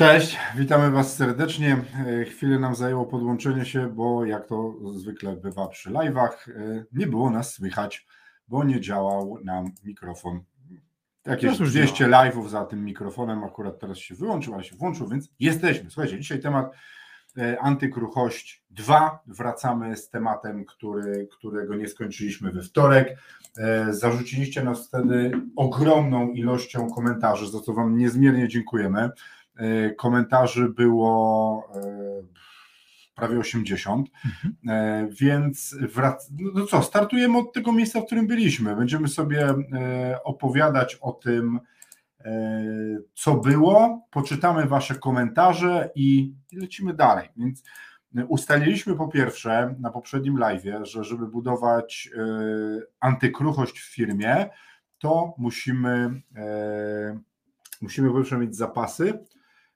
Cześć, witamy Was serdecznie. E, chwilę nam zajęło podłączenie się, bo jak to zwykle bywa przy live'ach, e, nie było nas słychać, bo nie działał nam mikrofon. Jakieś 200 live'ów za tym mikrofonem, akurat teraz się wyłączył, ale się włączył, więc jesteśmy. Słuchajcie, dzisiaj temat e, antykruchość 2. Wracamy z tematem, który, którego nie skończyliśmy we wtorek. Zarzuciliście nas wtedy ogromną ilością komentarzy, za co Wam niezmiernie dziękujemy. E, komentarzy było e, prawie 80, mhm. E, więc wrac... no co, startujemy od tego miejsca, w którym byliśmy. Będziemy sobie opowiadać o tym, co było, poczytamy Wasze komentarze i lecimy dalej. Więc ustaliliśmy po pierwsze na poprzednim live, że żeby budować antykruchość w firmie, to musimy, musimy po pierwsze mieć zapasy,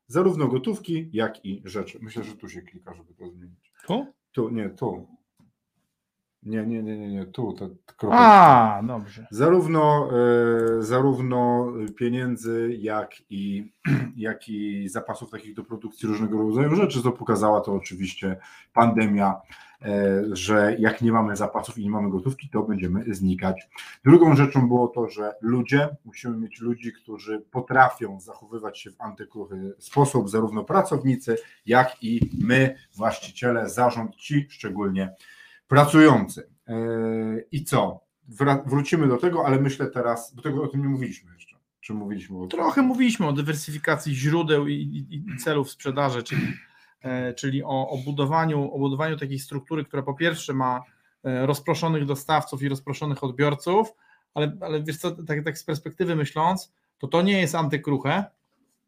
zarówno gotówki, jak i rzeczy. Myślę, że tu się klika, żeby to zmienić. Tu? Tu, nie, tu. Nie, nie, nie, nie, nie, tu. Ta, ta A, dobrze. Zarówno, e, zarówno pieniędzy, jak i, jak i zapasów takich do produkcji różnego rodzaju rzeczy, co pokazała to oczywiście pandemia E, że jak nie mamy zapasów i nie mamy gotówki, to będziemy znikać. Drugą rzeczą było to, że ludzie, musimy mieć ludzi, którzy potrafią zachowywać się w antykruchy sposób, zarówno pracownicy, jak i my, właściciele, zarząd, ci szczególnie pracujący. E, I co? Wrócimy do tego, ale myślę teraz, bo tego o tym nie mówiliśmy jeszcze. Czy mówiliśmy o? Trochę mówiliśmy o dywersyfikacji źródeł i, i, i celów sprzedaży, czyli E, czyli o, o, budowaniu, o budowaniu takiej struktury, która po pierwsze ma e, rozproszonych dostawców i rozproszonych odbiorców, ale, ale wiesz co, tak, tak z perspektywy myśląc, to to nie jest antykruche,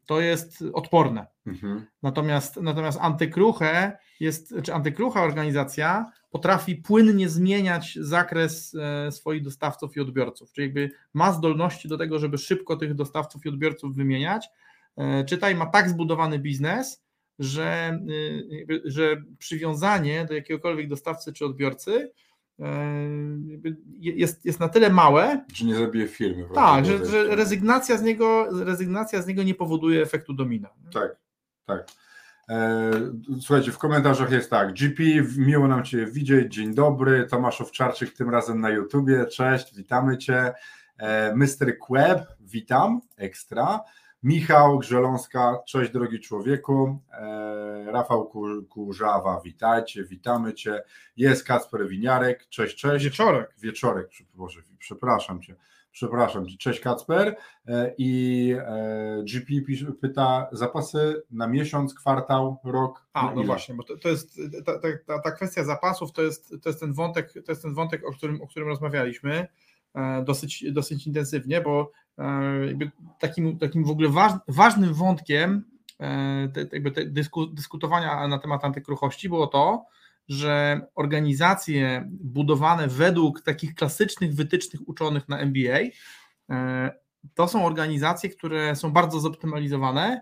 to jest odporne. Mhm. Natomiast, natomiast antykruche jest, czy antykrucha organizacja potrafi płynnie zmieniać zakres e, swoich dostawców i odbiorców, czyli jakby ma zdolności do tego, żeby szybko tych dostawców i odbiorców wymieniać. Czytaj, ma tak zbudowany biznes, że, y, że przywiązanie do jakiegokolwiek dostawcy czy odbiorcy jest, jest na tyle małe, że nie zabije firmy. Tak, że, że, rezygnacja, z niego, rezygnacja z niego nie powoduje efektu domina. Tak, tak. E, słuchajcie, w komentarzach jest tak. GP, miło nam Cię widzieć. Dzień dobry. Tomasz Owczarczyk, tym razem na YouTubie. Cześć, witamy Cię. E, Mr. Queb, witam, ekstra. Michał Grzeląska, cześć drogi człowieku. E, Rafał Kurzawa, witajcie, witamy Cię. Jest Kacper Winiarek, cześć, cześć. Wieczorek. Wieczorek, Boże, przepraszam Cię. Przepraszam cześć Kacper. E, I e, GP pyta zapasy na miesiąc, kwartał, rok. A, no ile? właśnie, bo to, to jest ta, ta, ta, kwestia zapasów, to jest, to jest ten wątek, to jest ten wątek, o którym, o którym rozmawialiśmy dosyć, dosyć intensywnie, bo E, takim, takim w ogóle waż, ważnym wątkiem e, te, jakby te dysku, dyskutowania na temat antykruchości było to, że organizacje budowane według takich klasycznych wytycznych uczonych na MBA e, to są organizacje, które są bardzo zoptymalizowane,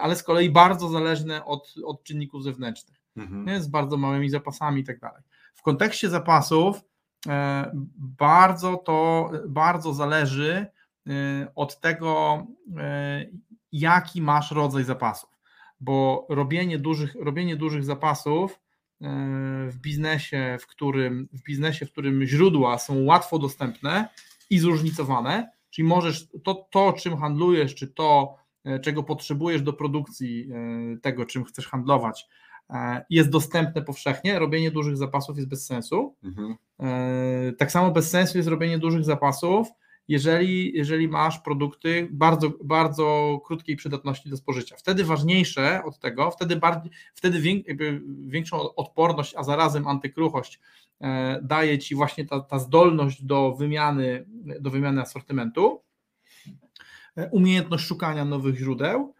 ale z kolei bardzo zależne od, od czynników zewnętrznych, mhm. z bardzo małymi zapasami i tak dalej. W kontekście zapasów bardzo to bardzo zależy od tego, jaki masz rodzaj zapasów. Bo robienie dużych, robienie dużych zapasów w biznesie, w którym, w biznesie, w którym źródła są łatwo dostępne i zróżnicowane, czyli możesz to, to czym handlujesz, czy to, czego potrzebujesz do produkcji tego, czym chcesz handlować, jest dostępne powszechnie, robienie dużych zapasów jest bez sensu. Mhm. Tak samo bez sensu jest robienie dużych zapasów, jeżeli, jeżeli masz produkty bardzo, bardzo krótkiej przydatności do spożycia. Wtedy ważniejsze od tego, wtedy, bardziej, wtedy większą odporność, a zarazem antykruchość e, daje Ci właśnie ta, ta zdolność do wymiany, do wymiany asortymentu, e, umiejętność szukania nowych źródeł,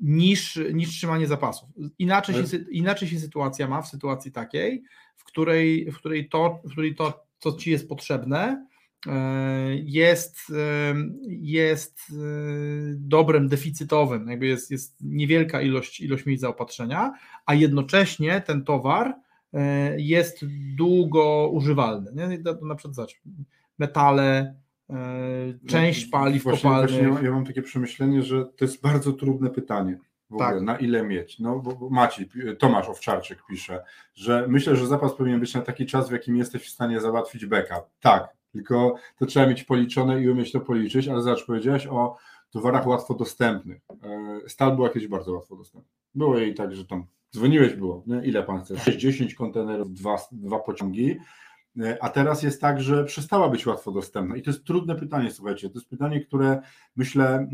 niż, niż trzymanie zapasów. Inaczej się, inaczej się sytuacja ma w sytuacji takiej, w której, w której, to, w której to, co ci jest potrzebne, jest, jest dobrem deficytowym, jakby jest, jest niewielka ilość, ilość miejsc zaopatrzenia, a jednocześnie ten towar jest długo używalny. Nie? Na przykład zobacz, metale, część paliw właśnie, kopalnych. Właśnie ja mam takie przemyślenie, że to jest bardzo trudne pytanie. W ogóle, tak. na ile mieć? No, bo Maciej, Tomasz Owczarczyk pisze, że myślę, że zapas powinien być na taki czas, w jakim jesteś w stanie załatwić backup. Tak, tylko to trzeba mieć policzone i umieć to policzyć, ale zobacz, powiedziałeś o towarach łatwo dostępnych. E, stal była kiedyś bardzo łatwo dostępna. Było jej tak, że tam dzwoniłeś było, nie? ile pan chce? 60 kontenerów, dwa, dwa pociągi, e, a teraz jest tak, że przestała być łatwo dostępna. I to jest trudne pytanie, słuchajcie. To jest pytanie, które myślę, e,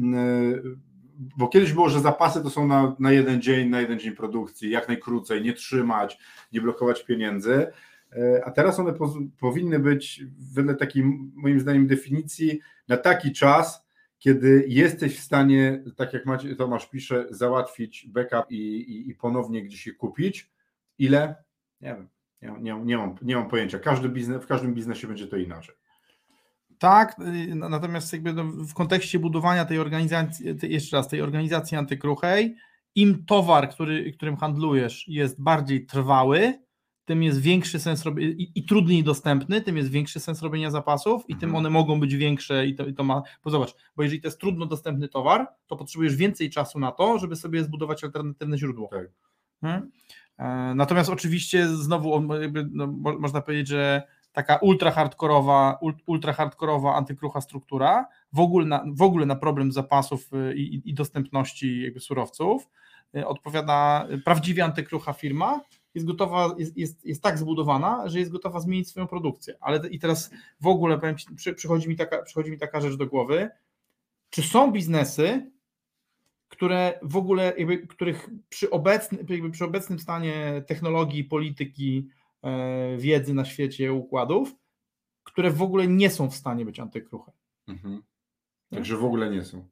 bo kiedyś było, że zapasy to są na, na jeden dzień, na jeden dzień produkcji, jak najkrócej, nie trzymać, nie blokować pieniędzy. E, a teraz one powinny być wedle takiej moim zdaniem definicji na taki czas, kiedy jesteś w stanie, tak jak Macie, Tomasz pisze, załatwić backup i, i, i ponownie gdzieś je kupić. Ile? Nie wiem, nie, nie, nie, mam, nie mam pojęcia. Każdy biznes, w każdym biznesie będzie to inaczej. Tak, y, natomiast jakby no, w kontekście budowania tej organizacji, jeszcze raz, tej organizacji antykruchej, im towar, który, którym handlujesz, jest bardziej trwały, tym jest większy sens robienia i, i, trudniej dostępny, tym jest większy sens robienia zapasów i tym mhm. one mogą być większe i to, i to ma, bo zobacz, bo jeżeli to jest trudno dostępny towar, to potrzebujesz więcej czasu na to, żeby sobie zbudować alternatywne źródło. Tak. Hmm? E, natomiast oczywiście znowu jakby, no, można powiedzieć, że taka ultra hardkorowa, ultra hardkorowa antykrucha struktura w ogóle na, w ogóle na problem zapasów y, i, i dostępności jakby surowców y, odpowiada prawdziwie antykrucha firma, jest gotowa, jest, jest, jest tak zbudowana, że jest gotowa zmienić swoją produkcję. Ale i teraz w ogóle powiem ci, przy, przychodzi, mi taka, przychodzi mi taka rzecz do głowy, czy są biznesy, które w ogóle, jakby, których przy, obecny, jakby przy obecnym stanie technologii, polityki, e, wiedzy na świecie, układów, które w ogóle nie są w stanie być antykruche. Mhm. Także w ogóle nie są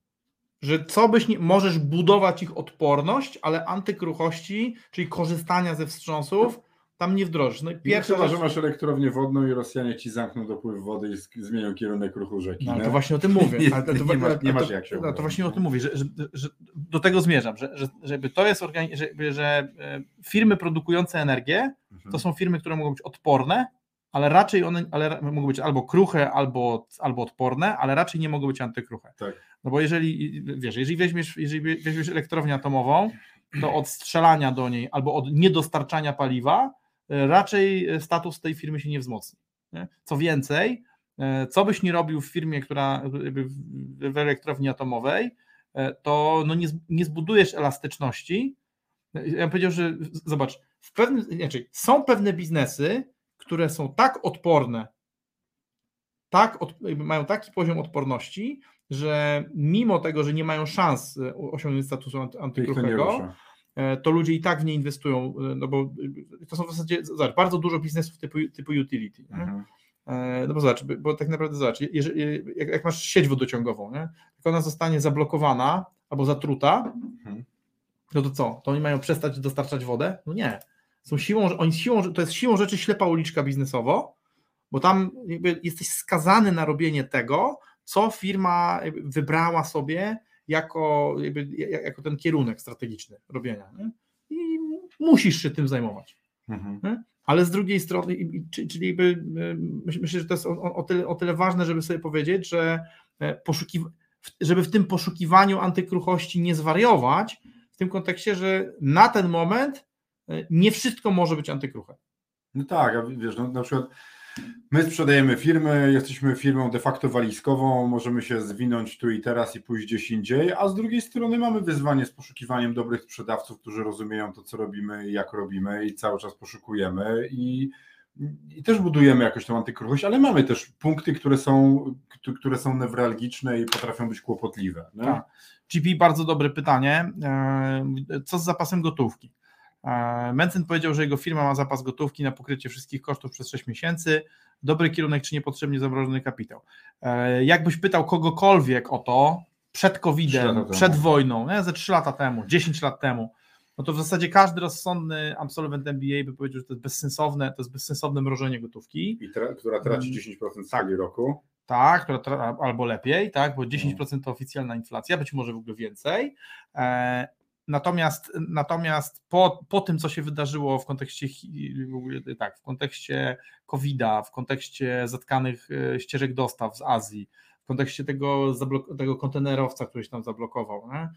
że co byś nie, możesz budować ich odporność, ale antykruchości, czyli korzystania ze wstrząsów, tam nie wdrożysz. No i pierwsze, rzecz... że masz elektrownię wodną i Rosjanie ci zamkną dopływ wody i zmienią kierunek ruchu rzeki. No, to właśnie o tym mówię. nie, to, nie, masz, nie masz jak się no, To właśnie o tym mówię, że, że, że do tego zmierzam, że, że, żeby to jest organi- żeby, że e, firmy produkujące energię mhm. to są firmy, które mogą być odporne, ale raczej one ale mogą być albo kruche, albo, albo odporne, ale raczej nie mogą być antykruche. Tak. No bo jeżeli, wiesz, jeżeli weźmiesz, jeżeli weźmiesz elektrownię atomową, to od strzelania do niej albo od niedostarczania paliwa e, raczej status tej firmy się nie wzmocni. Nie? Co więcej, e, co byś nie robił w firmie, która w elektrowni atomowej, e, to no nie, nie zbudujesz elastyczności. Ja bym powiedział, że zobacz, w pewnym, są pewne biznesy, które są tak odporne, tak, od, mają taki poziom odporności, że mimo tego, że nie mają szans e, osiągnąć statusu antykruchego, e, to ludzie i tak w nie inwestują, e, no bo to są w zasadzie, zobacz, bardzo dużo biznesów typu, typu utility. Mhm. No bo zobacz, bo tak naprawdę zobacz, jeżeli, jak, jak, masz sieć wodociągową, nie? jak ona zostanie zablokowana albo zatruta, mhm. no to co? To oni mają przestać dostarczać wodę? No nie. Są siłą, oni siłą, to jest siłą rzeczy ślepa uliczka biznesowo, bo tam jesteś skazany na robienie tego, co firma wybrała sobie jako, jako ten kierunek strategiczny robienia. Nie? I musisz się tym zajmować. Mhm. Ale z drugiej strony, czyli jakby, myślę, że to jest o, o, tyle, o tyle ważne, żeby sobie powiedzieć, że e, poszukiw- żeby w tym poszukiwaniu antykruchości nie zwariować, w tym kontekście, że na ten moment e, nie wszystko może być antykruche. No tak, a wiesz, no, na przykład My sprzedajemy firmy, jesteśmy firmą de facto walizkową, możemy się zwinąć tu i teraz i pójść gdzieś indziej, a z drugiej strony mamy wyzwanie z poszukiwaniem dobrych sprzedawców, którzy rozumieją to, co robimy i jak robimy i cały czas poszukujemy i, i też budujemy jakoś tą antykruchość, ale mamy też punkty, które są, które są newralgiczne i potrafią być kłopotliwe. Tak. GP, bardzo dobre pytanie. E, co z zapasem gotówki? E, Mencen powiedział, że jego firma ma zapas gotówki na pokrycie wszystkich kosztów przez 6 miesięcy. Dobry kierunek, czy niepotrzebnie zamrożony kapitał. E, jakbyś pytał kogokolwiek o to, przed COVID-em, przed wojną, nie? ze 3 lata temu, 10 lat temu, no to w zasadzie każdy rozsądny absolwent MBA by powiedział, że to jest bezsensowne, to jest bezsensowne mrożenie gotówki. I tra która traci 10% mm, w skali tak. roku. Tak, albo lepiej, tak, bo 10% to oficjalna inflacja, być może w ogóle więcej. E, natomiast natomiast po, po tym, co się wydarzyło w kontekście tak, w kontekście COVID-a, w kontekście zatkanych e, ścieżek dostaw z Azji, w kontekście tego, tego kontenerowca, który się tam zablokował, nie?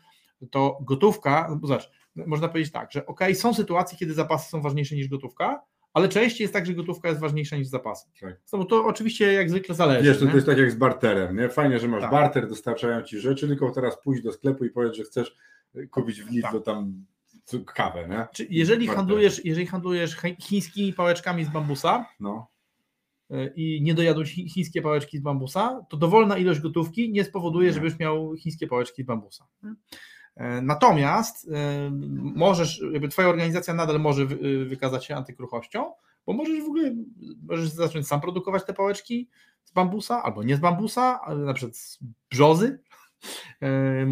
to gotówka, no zobacz, można powiedzieć tak, że ok, są sytuacje, kiedy zapasy są ważniejsze niż gotówka, ale częściej jest tak, że gotówka jest ważniejsza niż zapasy. Tak. No to oczywiście jak zwykle zależy. Wiesz, to, to jest tak jak z barterem, nie? Fajnie, że masz tak. barter, dostarczają ci rzeczy, tylko teraz pójść do sklepu i powiedz, że chcesz kupić w Lidlu tak. tam kawę, nie? Czy jeżeli handlujesz, jeżeli handlujesz chińskimi pałeczkami z bambusa, no e, i nie dojadą chińskie pałeczki z bambusa, to dowolna ilość gotówki nie spowoduje, żebyś miał chińskie pałeczki z bambusa. E, natomiast e, możesz, jakby twoja organizacja nadal może wykazać się antykruchością, bo możesz w ogóle możesz zacząć sam produkować te pałeczki z bambusa, albo nie z bambusa, ale na przykład z brzozy,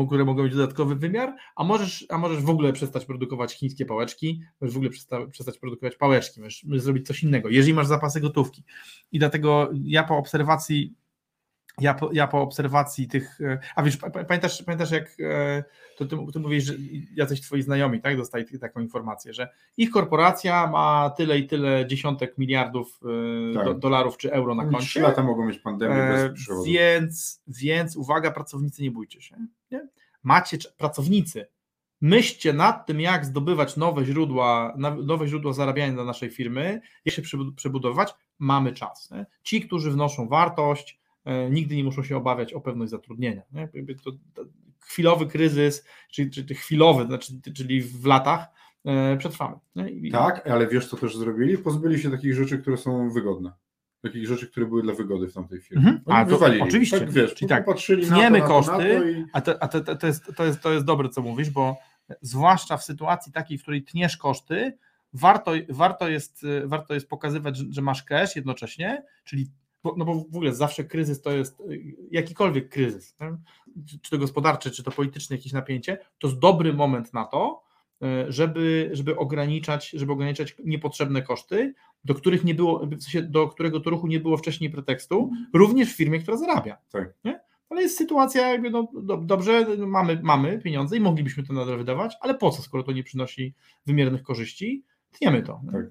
które mogą mieć dodatkowy wymiar, a możesz, a możesz w ogóle przestać produkować chińskie pałeczki, możesz w ogóle przestać, przestać produkować pałeczki, możesz zrobić coś innego, jeżeli masz zapasy gotówki. I dlatego ja po obserwacji ja po, ja po obserwacji tych, e, a wiesz, pamiętasz, pamiętasz jak e, to ty, ty mówisz, że jacyś twoi znajomi, tak, dostali taką informację, że ich korporacja ma tyle i tyle dziesiątek miliardów e, tak. do, dolarów czy euro na koncie. Trzy lata mogą mieć pandemię bez przychodu. Więc, więc uwaga, pracownicy, nie bójcie się. Nie? Macie pracownicy, myślcie nad tym, jak zdobywać nowe źródła, nowe źródła zarabiania dla naszej firmy, jak się przebudować, mamy czas. Nie? Ci, którzy wnoszą wartość, nigdy nie muszą się obawiać o pewność zatrudnienia. Nie? To, to chwilowy kryzys, czyli, czyli chwilowy, znaczy, czyli w latach e, przetrwamy. I... Tak, ale wiesz co też zrobili? Pozbyli się takich rzeczy, które są wygodne. Takich rzeczy, które były dla wygody w tamtej firmie. Mhm. A to, oczywiście. Tak, wiesz, Czyli tak, patrzyli tniemy na to, koszty, na to i... a, to, a to, to, jest, to, jest, to jest dobre, co mówisz, bo zwłaszcza w sytuacji takiej, w której tniesz koszty, warto, warto, jest, warto jest pokazywać, że, że masz cash jednocześnie, czyli no bo w ogóle zawsze kryzys to jest jakikolwiek kryzys, nie? czy to gospodarczy, czy to polityczne jakieś napięcie, to jest dobry moment na to, e, żeby, żeby ograniczać, żeby ograniczać niepotrzebne koszty, do których nie było, w sensie do którego to ruchu nie było wcześniej pretekstu, również w firmie, która zarabia. Tak. Nie? Ale jest sytuacja, jakby no, do, dobrze, mamy, mamy pieniądze i moglibyśmy to nadal wydawać, ale po co, skoro to nie przynosi wymiernych korzyści, tniemy to. Tak.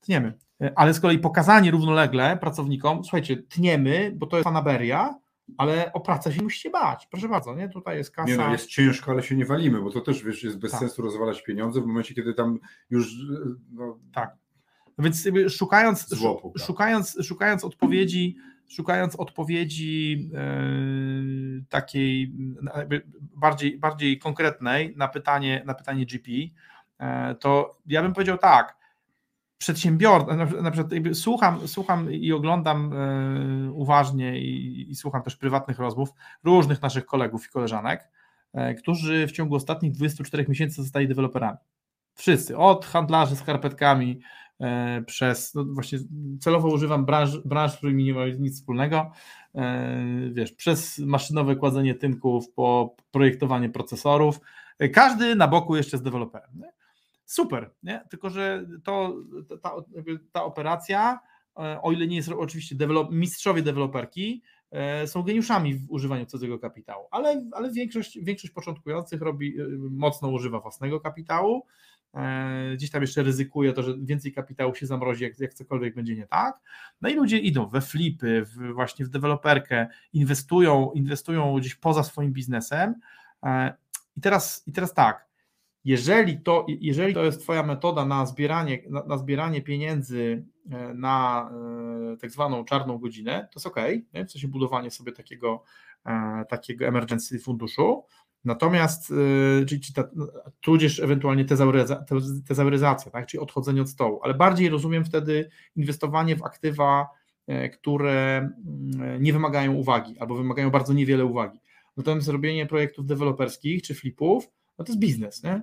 Tniemy. E, ale z kolei pokazanie równolegle pracownikom, słuchajcie, tniemy, bo to jest fanaberia, ale o pracę się musicie bać. Proszę bardzo, nie? Tutaj jest kasa. Nie no, jest ciężko, ale się nie walimy, bo to też wiesz, jest bez tak. sensu rozwalać pieniądze w momencie, kiedy tam już. No, tak. Więc szukając, Złopu, tak. szukając, szukając odpowiedzi, szukając odpowiedzi yy, takiej bardziej, bardziej konkretnej na pytanie, na pytanie GP, to ja bym powiedział tak przedsiębiorcy, na przykład słucham, słucham i oglądam e, uważnie i, i, słucham też prywatnych rozmów różnych naszych kolegów i koleżanek, e, którzy w ciągu ostatnich 24 miesięcy zostali deweloperami. Wszyscy, od handlarzy skarpetkami e, przez, no właśnie celowo używam branż, branż, z którymi nie ma nic wspólnego, wiesz, przez maszynowe kładzenie tynków po projektowanie procesorów, każdy na boku jeszcze z deweloperem. Nie? Super, nie? tylko że to, ta, ta operacja, e, o ile nie jest oczywiście mistrzowie deweloperki, e, są geniuszami w używaniu cudzego kapitału, ale, ale większość, większość początkujących robi, e, mocno używa własnego kapitału, gdzieś tam jeszcze ryzykuje to, że więcej kapitału się zamrozi, jak, jak cokolwiek będzie nie tak. No i ludzie idą we flipy, w, właśnie w deweloperkę, inwestują, inwestują gdzieś poza swoim biznesem. I teraz, i teraz tak, jeżeli to, jeżeli to jest Twoja metoda na zbieranie, na, na zbieranie pieniędzy e, na e, tak zwaną czarną godzinę, to jest ok, nie? w sensie budowanie sobie takiego, e, takiego emergency funduszu, natomiast, czyli, ta, tudzież ewentualnie tezauryza, tezauryzacja, tak? czyli odchodzenie od stołu, ale bardziej rozumiem wtedy inwestowanie w aktywa, które mm, nie wymagają uwagi albo wymagają bardzo niewiele uwagi. Natomiast robienie projektów deweloperskich czy flipów, no to jest biznes. Nie?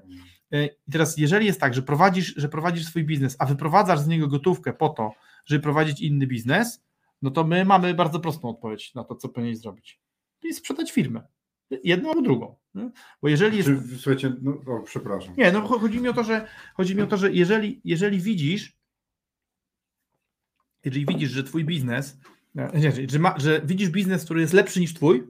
E, I teraz, jeżeli jest tak, że prowadzisz, że prowadzisz swój biznes, a wyprowadzasz z niego gotówkę po to, żeby prowadzić inny biznes, no to my mamy bardzo prostą odpowiedź na to, co powinieneś zrobić. Czyli sprzedać firmę. jedną albo drugą. Nie? Bo jeżeli jest... Słuchajcie, no, o, przepraszam. Nie, no chodzi mi o to, że chodzi mi o to, że jeżeli, jeżeli widzisz, jeżeli widzisz, że twój biznes, nie, że, ma, że widzisz biznes, który jest lepszy niż twój,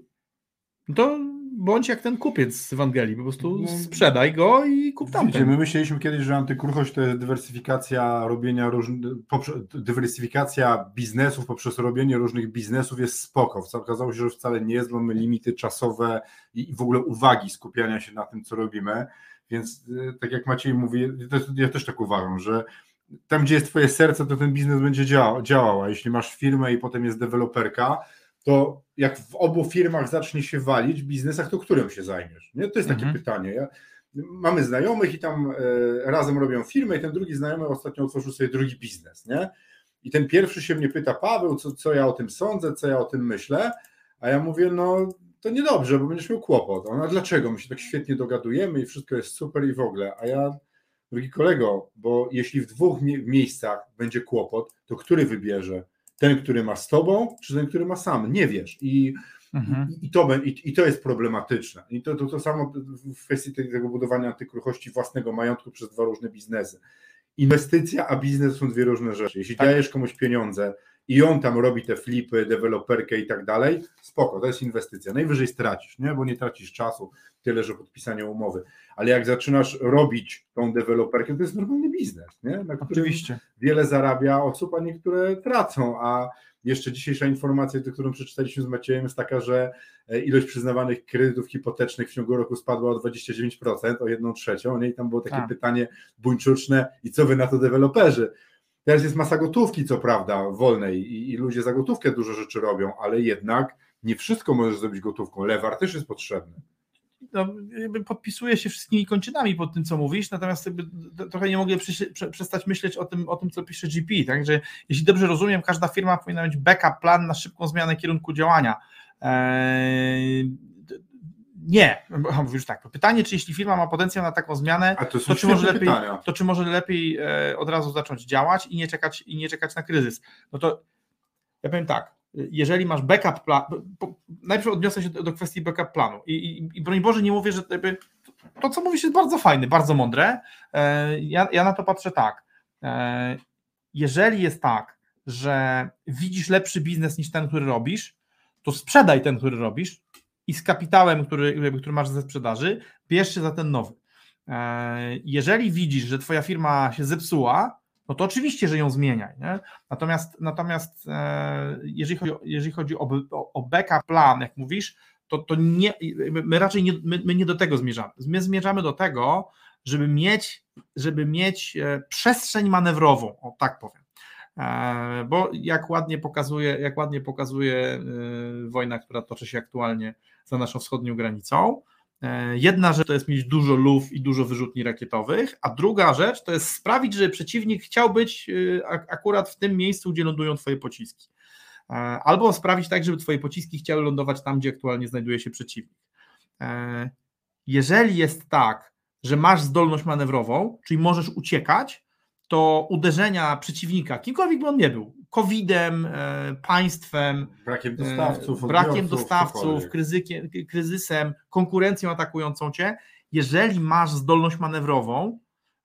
no to bądź jak ten kupiec z Ewangelii, po prostu no, sprzedaj go i kup tam. My myśleliśmy kiedyś, że antykruchość to jest dywersyfikacja robienia różnych, dywersyfikacja biznesów poprzez robienie różnych biznesów jest spoko. Okazało się, że wcale nie jest, bo mamy limity czasowe i w ogóle uwagi skupiania się na tym, co robimy. Więc y, tak jak Maciej mówi, ja też tak uważam, że tam, gdzie jest twoje serce, to ten biznes będzie działał, działał. A jeśli masz firmę i potem jest deweloperka, to jak w obu firmach zacznie się walić w biznesach, to którym się zajmiesz? Nie? To jest takie mhm. pytanie. Ja, mamy znajomych i tam e, razem robią firmę i ten drugi znajomy ostatnio otworzył sobie drugi biznes, nie? I ten pierwszy się mnie pyta, Paweł, co, co ja o tym sądzę, co ja o tym myślę, a ja mówię, no to niedobrze, bo będziesz miał kłopot. A dlaczego? My się tak świetnie dogadujemy i wszystko jest super i w ogóle. A ja, drugi kolego, bo jeśli w dwóch miejscach będzie kłopot, to który wybierze? Ten, który ma z tobą, czy ten, który ma sam. Nie wiesz. I, mhm. i, to, i, i, to jest problematyczne. I to, to, to samo w kwestii tego budowania antykruchości własnego majątku przez dwa różne biznesy. Inwestycja a biznes są dwie różne rzeczy. Jeśli tak. dajesz komuś pieniądze i on tam robi te flipy, deweloperkę i tak dalej, spoko, to jest inwestycja. Najwyżej stracisz, nie? bo nie tracisz czasu, tyle, że podpisanie umowy. Ale jak zaczynasz robić tą deweloperkę, to jest normalny biznes, nie? na którym Oczywiście. wiele zarabia osób, a niektóre tracą, a jeszcze dzisiejsza informacja, którą przeczytaliśmy z Maciejem, jest taka, że e, ilość przyznawanych kredytów hipotecznych w ciągu roku spadła o 29%, o 1 trzecią. I tam było takie tak. pytanie buńczuczne, i co wy na to deweloperzy? Teraz jest masa gotówki, co prawda, wolnej i, i ludzie za gotówkę dużo rzeczy robią, ale jednak nie wszystko możesz zrobić gotówką. Lewar też jest potrzebny. No, podpisuję się wszystkimi kończynami pod tym, co mówisz, natomiast trochę nie mogę przestać myśleć o tym, o tym, co pisze GP. Także jeśli dobrze rozumiem, każda firma powinna mieć backup plan na szybką zmianę kierunku działania. Eee, nie, mówisz tak. Pytanie, czy jeśli firma ma potencjał na taką zmianę, to, to, czy może lepiej, to czy może lepiej od razu zacząć działać i nie czekać, i nie czekać na kryzys? No to ja powiem tak, jeżeli masz backup plan, najpierw odniosę się do, do kwestii backup planu i, i, i broń Boże nie mówię, że to, co mówisz jest bardzo fajne, bardzo mądre, e, ja, ja na to patrzę tak, e, jeżeli jest tak, że widzisz lepszy biznes niż ten, który robisz, to sprzedaj ten, który robisz, i z kapitałem, który, który masz ze sprzedaży, bierz się za ten nowy. E, jeżeli widzisz, że twoja firma się zepsuła, no to oczywiście, że ją zmieniaj. Nie? Natomiast, natomiast e, jeżeli chodzi, o, jeżeli chodzi o, o, backup plan, jak mówisz, to, to nie, my raczej nie, my, my nie do tego zmierzamy. My zmierzamy do tego, żeby mieć, żeby mieć e, przestrzeń manewrową, o tak powiem. Bo jak ładnie pokazuje, jak ładnie pokazuje wojna, która toczy się aktualnie za naszą wschodnią granicą, e, Jedna rzecz to jest mieć dużo luf i dużo wyrzutni rakietowych, a druga rzecz to jest sprawić, że przeciwnik chciał być akurat w tym miejscu, gdzie lądują Twoje pociski. Albo sprawić tak, żeby Twoje pociski chciały lądować tam, gdzie aktualnie znajduje się przeciwnik. Jeżeli jest tak, że masz zdolność manewrową, czyli możesz uciekać, to uderzenia przeciwnika, kimkolwiek by on nie był, COVID-em, e, państwem, brakiem dostawców, e, brakiem dostawców kryzykiem, kryzysem, konkurencją atakującą cię, jeżeli masz zdolność manewrową,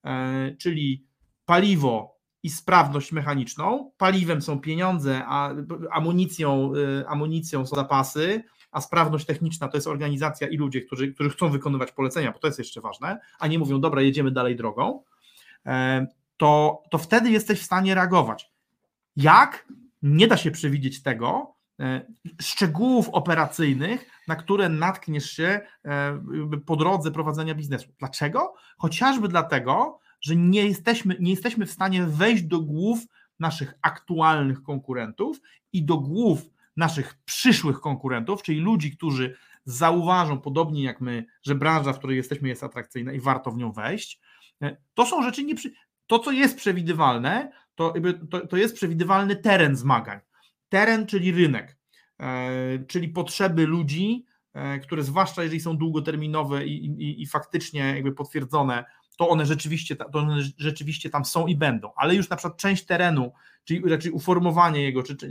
e, czyli paliwo i sprawność mechaniczną, paliwem są pieniądze, a amunicją, amunicją są zapasy, a sprawność techniczna to jest organizacja i ludzie, którzy, którzy chcą wykonywać polecenia, bo to jest jeszcze ważne, a nie mówią, dobra, jedziemy dalej drogą, to, to wtedy jesteś w stanie reagować. Jak? Nie da się przewidzieć tego, e, szczegółów operacyjnych, na które natkniesz się e, po drodze prowadzenia biznesu. Dlaczego? Chociażby dlatego, że nie jesteśmy, nie jesteśmy w stanie wejść do głów naszych aktualnych konkurentów i do głów naszych przyszłych konkurentów, czyli ludzi, którzy zauważą, podobnie jak my, że branża, w której jesteśmy, jest atrakcyjna i warto w nią wejść. E, to są rzeczy nieprzy to, co jest przewidywalne, to, to, to jest przewidywalny teren zmagań. Teren, czyli rynek, e, czyli potrzeby ludzi, e, które zwłaszcza jeżeli są długoterminowe i, i, i faktycznie jakby potwierdzone, to one, rzeczywiście, to one rzeczywiście tam są i będą, ale już na przykład część terenu, czyli raczej uformowanie jego, czy, czy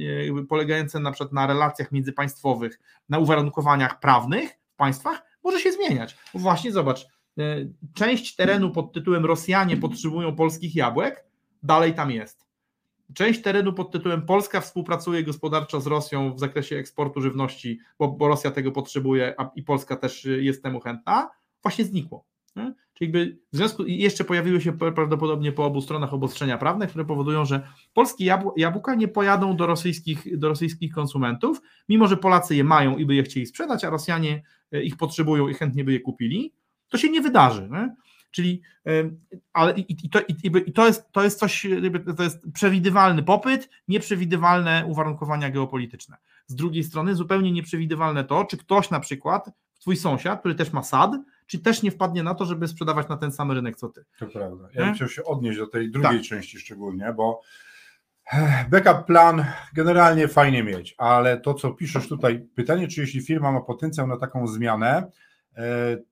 polegające na przykład na relacjach międzypaństwowych, na uwarunkowaniach prawnych, państwach może się zmieniać. Bo właśnie zobacz, część terenu pod tytułem Rosjanie potrzebują polskich jabłek, dalej tam jest. Część terenu pod tytułem Polska współpracuje gospodarczo z Rosją w zakresie eksportu żywności, bo, bo Rosja tego potrzebuje a, i Polska też jest temu chętna, właśnie znikło. Nie? Czyli jakby w związku jeszcze pojawiły się prawdopodobnie po obu stronach obostrzenia prawne, które powodują, że polskie jabłka nie pojadą do rosyjskich, do rosyjskich konsumentów, mimo że Polacy je mają i by je chcieli sprzedać, a Rosjanie e, ich potrzebują i chętnie by je kupili. To się nie wydarzy. Nie? Czyli, ale i, to, i, to, jest, to jest coś, to jest przewidywalny popyt, nieprzewidywalne uwarunkowania geopolityczne. Z drugiej strony zupełnie nieprzewidywalne to, czy ktoś na przykład, twój sąsiad, który też ma sad, czy też nie wpadnie na to, żeby sprzedawać na ten sam rynek co ty. To prawda. Ja bym chciał się odnieść do tej drugiej tak. części szczególnie, bo eh, backup plan generalnie fajnie mieć, ale to co piszesz tutaj, pytanie, czy jeśli firma ma potencjał na taką zmianę,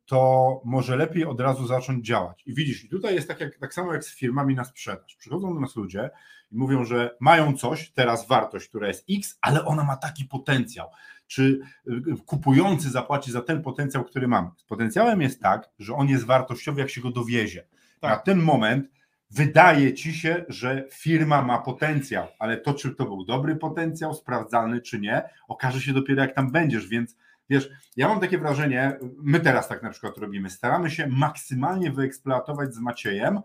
to może lepiej od razu zacząć działać. I widzisz, i tutaj jest tak, jak, tak samo jak z firmami na sprzedaż. Przychodzą do nas ludzie i mówią, że mają coś, teraz wartość, która jest X, ale ona ma taki potencjał. Czy y, kupujący zapłaci za ten potencjał, który mamy? Z potencjałem jest tak, że on jest wartościowy, jak się go dowiezie. Tak. Na ten moment wydaje ci się, że firma ma potencjał, ale to, czy to był dobry potencjał, sprawdzalny, czy nie, okaże się dopiero, jak tam będziesz, więc Wiesz, ja mam takie wrażenie, my teraz tak na przykład robimy, staramy się maksymalnie wyeksploatować z Maciejem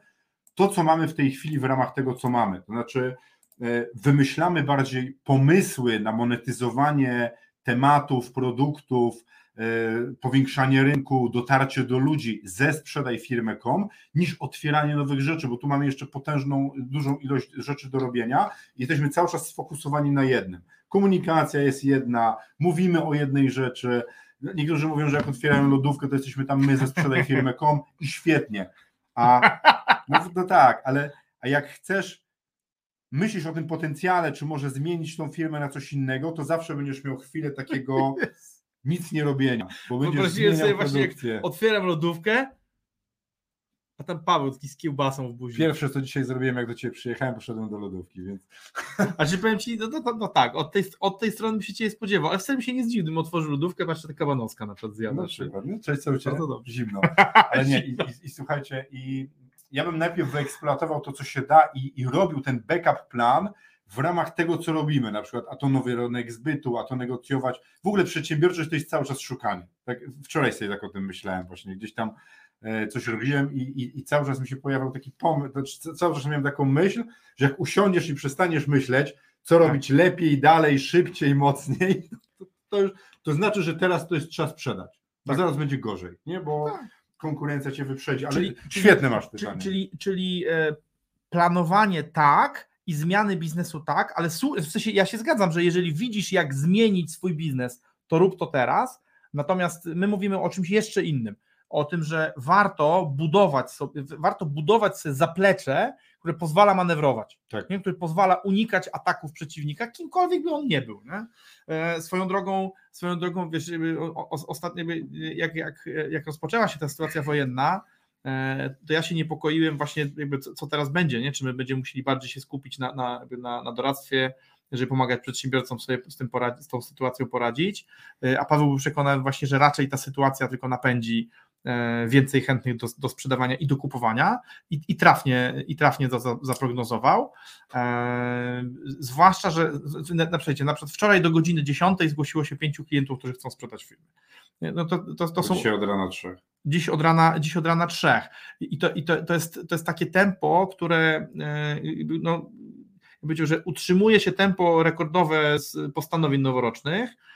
to, co mamy w tej chwili w ramach tego, co mamy. To znaczy, e, wymyślamy bardziej pomysły na monetyzowanie tematów, produktów, e, powiększanie rynku, dotarcie do ludzi ze sprzedaj firmę.com, niż otwieranie nowych rzeczy, bo tu mamy jeszcze potężną, dużą ilość rzeczy do robienia i jesteśmy cały czas sfokusowani na jednym komunikacja jest jedna, mówimy o jednej rzeczy. Niektórzy mówią, że jak otwierają lodówkę, to jesteśmy tam my ze sprzedaj firmy.com i świetnie. A no, tak, ale a jak chcesz myślisz o tym potencjale, czy może zmienić tą firmę na coś innego, to zawsze będziesz miał chwilę takiego nic nie robienia. Bo będziesz sobie właśnie, jak otwieram lodówkę, a tam Paweł taki z kiełbasą w buzi. Pierwsze, co dzisiaj zrobiłem, jak do Ciebie przyjechałem, poszedłem do lodówki, więc... A czy powiem Ci, no, no, no, no, tak, od tej, od tej strony by się Ciebie spodziewał, ale wcale się nie zdziwił, gdybym otworzył lodówkę, patrzę, taka kabanowska na przykład zjadła. Na przykład, no, cześć, co u Ciebie? Zimno. Ale nie, i, i, i, słuchajcie, i ja bym najpierw wyeksploatował to, co się da i, i robił ten backup plan, w ramach tego, co robimy, na przykład a to nowy rynek zbytu, a to negocjować. W ogóle przedsiębiorczość to jest cały czas szukanie. Tak, wczoraj sobie tak o tym myślałem właśnie, gdzieś tam coś robiłem i, i, i, cały czas mi się pojawiał taki pomysł, znaczy cały czas miałem taką myśl, że jak usiądziesz i przestaniesz myśleć, co tak. robić lepiej, dalej, szybciej, mocniej, to, to, już, to znaczy, że teraz to jest trzeba sprzedać, bo tak. zaraz będzie gorzej, nie? bo tak. konkurencja cię wyprzedzi, ale czyli, świetne masz pytanie. Czyli, czyli e, planowanie tak i zmiany biznesu tak, ale w sensie ja się zgadzam, że jeżeli widzisz jak zmienić swój biznes, to rób to teraz, natomiast my mówimy o czymś jeszcze innym, o tym, że warto budować sobie, warto budować sobie zaplecze, które pozwala manewrować, tak. nie? które pozwala unikać ataków przeciwnika, kimkolwiek by on nie był. Nie? E, swoją drogą, swoją drogą, wiesz, ostatnio, jak, jak, jak rozpoczęła się ta sytuacja wojenna, e, to ja się niepokoiłem właśnie, jakby co, co teraz będzie, nie? czy my będziemy musieli bardziej się skupić na, na, na, na doradztwie, żeby pomagać przedsiębiorcom sobie z, tym poradzi, z tą sytuacją poradzić, e, a Paweł był przekonany właśnie, że raczej ta sytuacja tylko napędzi więcej chętnych do, do sprzedawania i do kupowania i, i trafnie, i trafnie to zaprognozował. E, zwłaszcza, że na, na, przykład, na przykład wczoraj do godziny 10 zgłosiło się pięciu klientów, którzy chcą sprzedać firmy. No to, to, to są, Dzisiaj od rana trzech. Dziś od rana, dziś od rana trzech. I, to, i to, to, jest, to jest takie tempo, które e, no, powiedział, że utrzymuje się tempo rekordowe z postanowień noworocznych, E,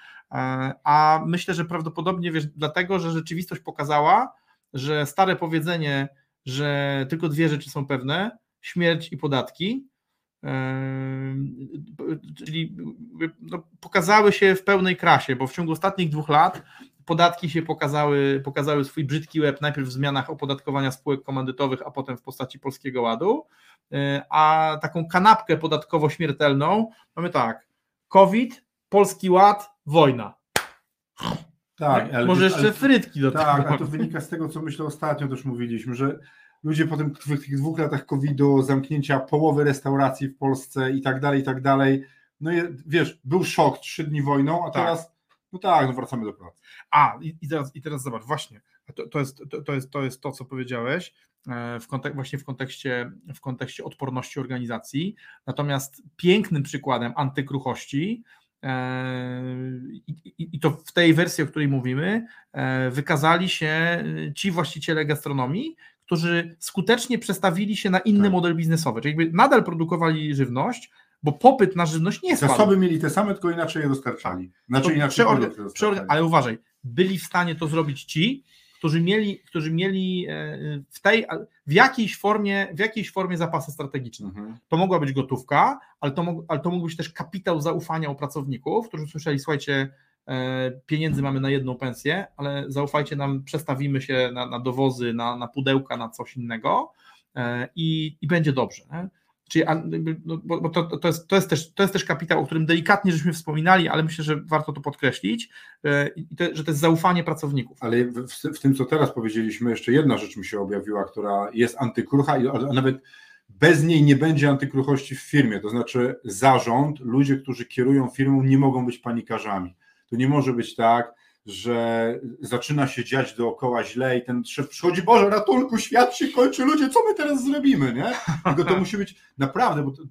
a myślę, że prawdopodobnie wiesz, dlatego, że rzeczywistość pokazała, że stare powiedzenie, że tylko dwie rzeczy są pewne, śmierć i podatki, e, czyli no, pokazały się w pełnej krasie, bo w ciągu ostatnich dwóch lat podatki się pokazały, pokazały swój brzydki łeb najpierw w zmianach opodatkowania spółek komandytowych, a potem w postaci Polskiego Ładu, e, a taką kanapkę podatkowo śmiertelną mamy tak, COVID, Polski Ład, wojna. Tak, ale, może jeszcze ale, frytki do tak, tego. Tak, a to wynika z tego, co myślę ostatnio też mówiliśmy, że ludzie po tym, w tych dwóch latach COVID-u, zamknięcia połowy restauracji w Polsce i tak dalej, i tak dalej, no i wiesz, był szok trzy dni wojną, a tak. teraz No tak, no wracamy do pracy. A, i, i, teraz, i teraz zobacz, właśnie, to, to, jest, to, to, jest, to jest to, co powiedziałeś, e, w kontek- właśnie w kontekście, w kontekście odporności organizacji. Natomiast pięknym przykładem antykruchości i, i, to w tej wersji, o której mówimy, wykazali się ci właściciele gastronomii, którzy skutecznie przestawili się na inny tak. model biznesowy, czyli jakby nadal produkowali żywność, bo popyt na żywność nie spadł. Zasoby mieli te same, tylko inaczej je dostarczali. Znaczy to inaczej dostarczali. Ale uważaj, byli w stanie to zrobić ci, którzy mieli, którzy mieli e, w tej, w jakiejś formie, w jakiejś formie zapasy strategiczne. Mhm. To mogła być gotówka, ale to, ale to mógł być też kapitał zaufania u pracowników, którzy słyszeli, słuchajcie, e, pieniędzy mamy na jedną pensję, ale zaufajcie nam, przestawimy się na, na dowozy, na, na pudełka, na coś innego e, i, i będzie dobrze. Nie? Czyli, no, bo to, to, jest, to, jest też, to jest też kapitał, o którym delikatnie żeśmy wspominali, ale myślę, że warto to podkreślić, e, że to jest zaufanie pracowników. Ale w, w, tym, co teraz powiedzieliśmy, jeszcze jedna rzecz mi się objawiła, która jest antykrucha, a nawet bez niej nie będzie antykruchości w firmie. To znaczy, zarząd, ludzie, którzy kierują firmą, nie mogą być panikarzami. To nie może być tak, że zaczyna się dziać dookoła źle i ten szef przychodzi, Boże, ratunku, świat się kończy, ludzie, co my teraz zrobimy, nie? Tylko to musi być naprawdę, bo to,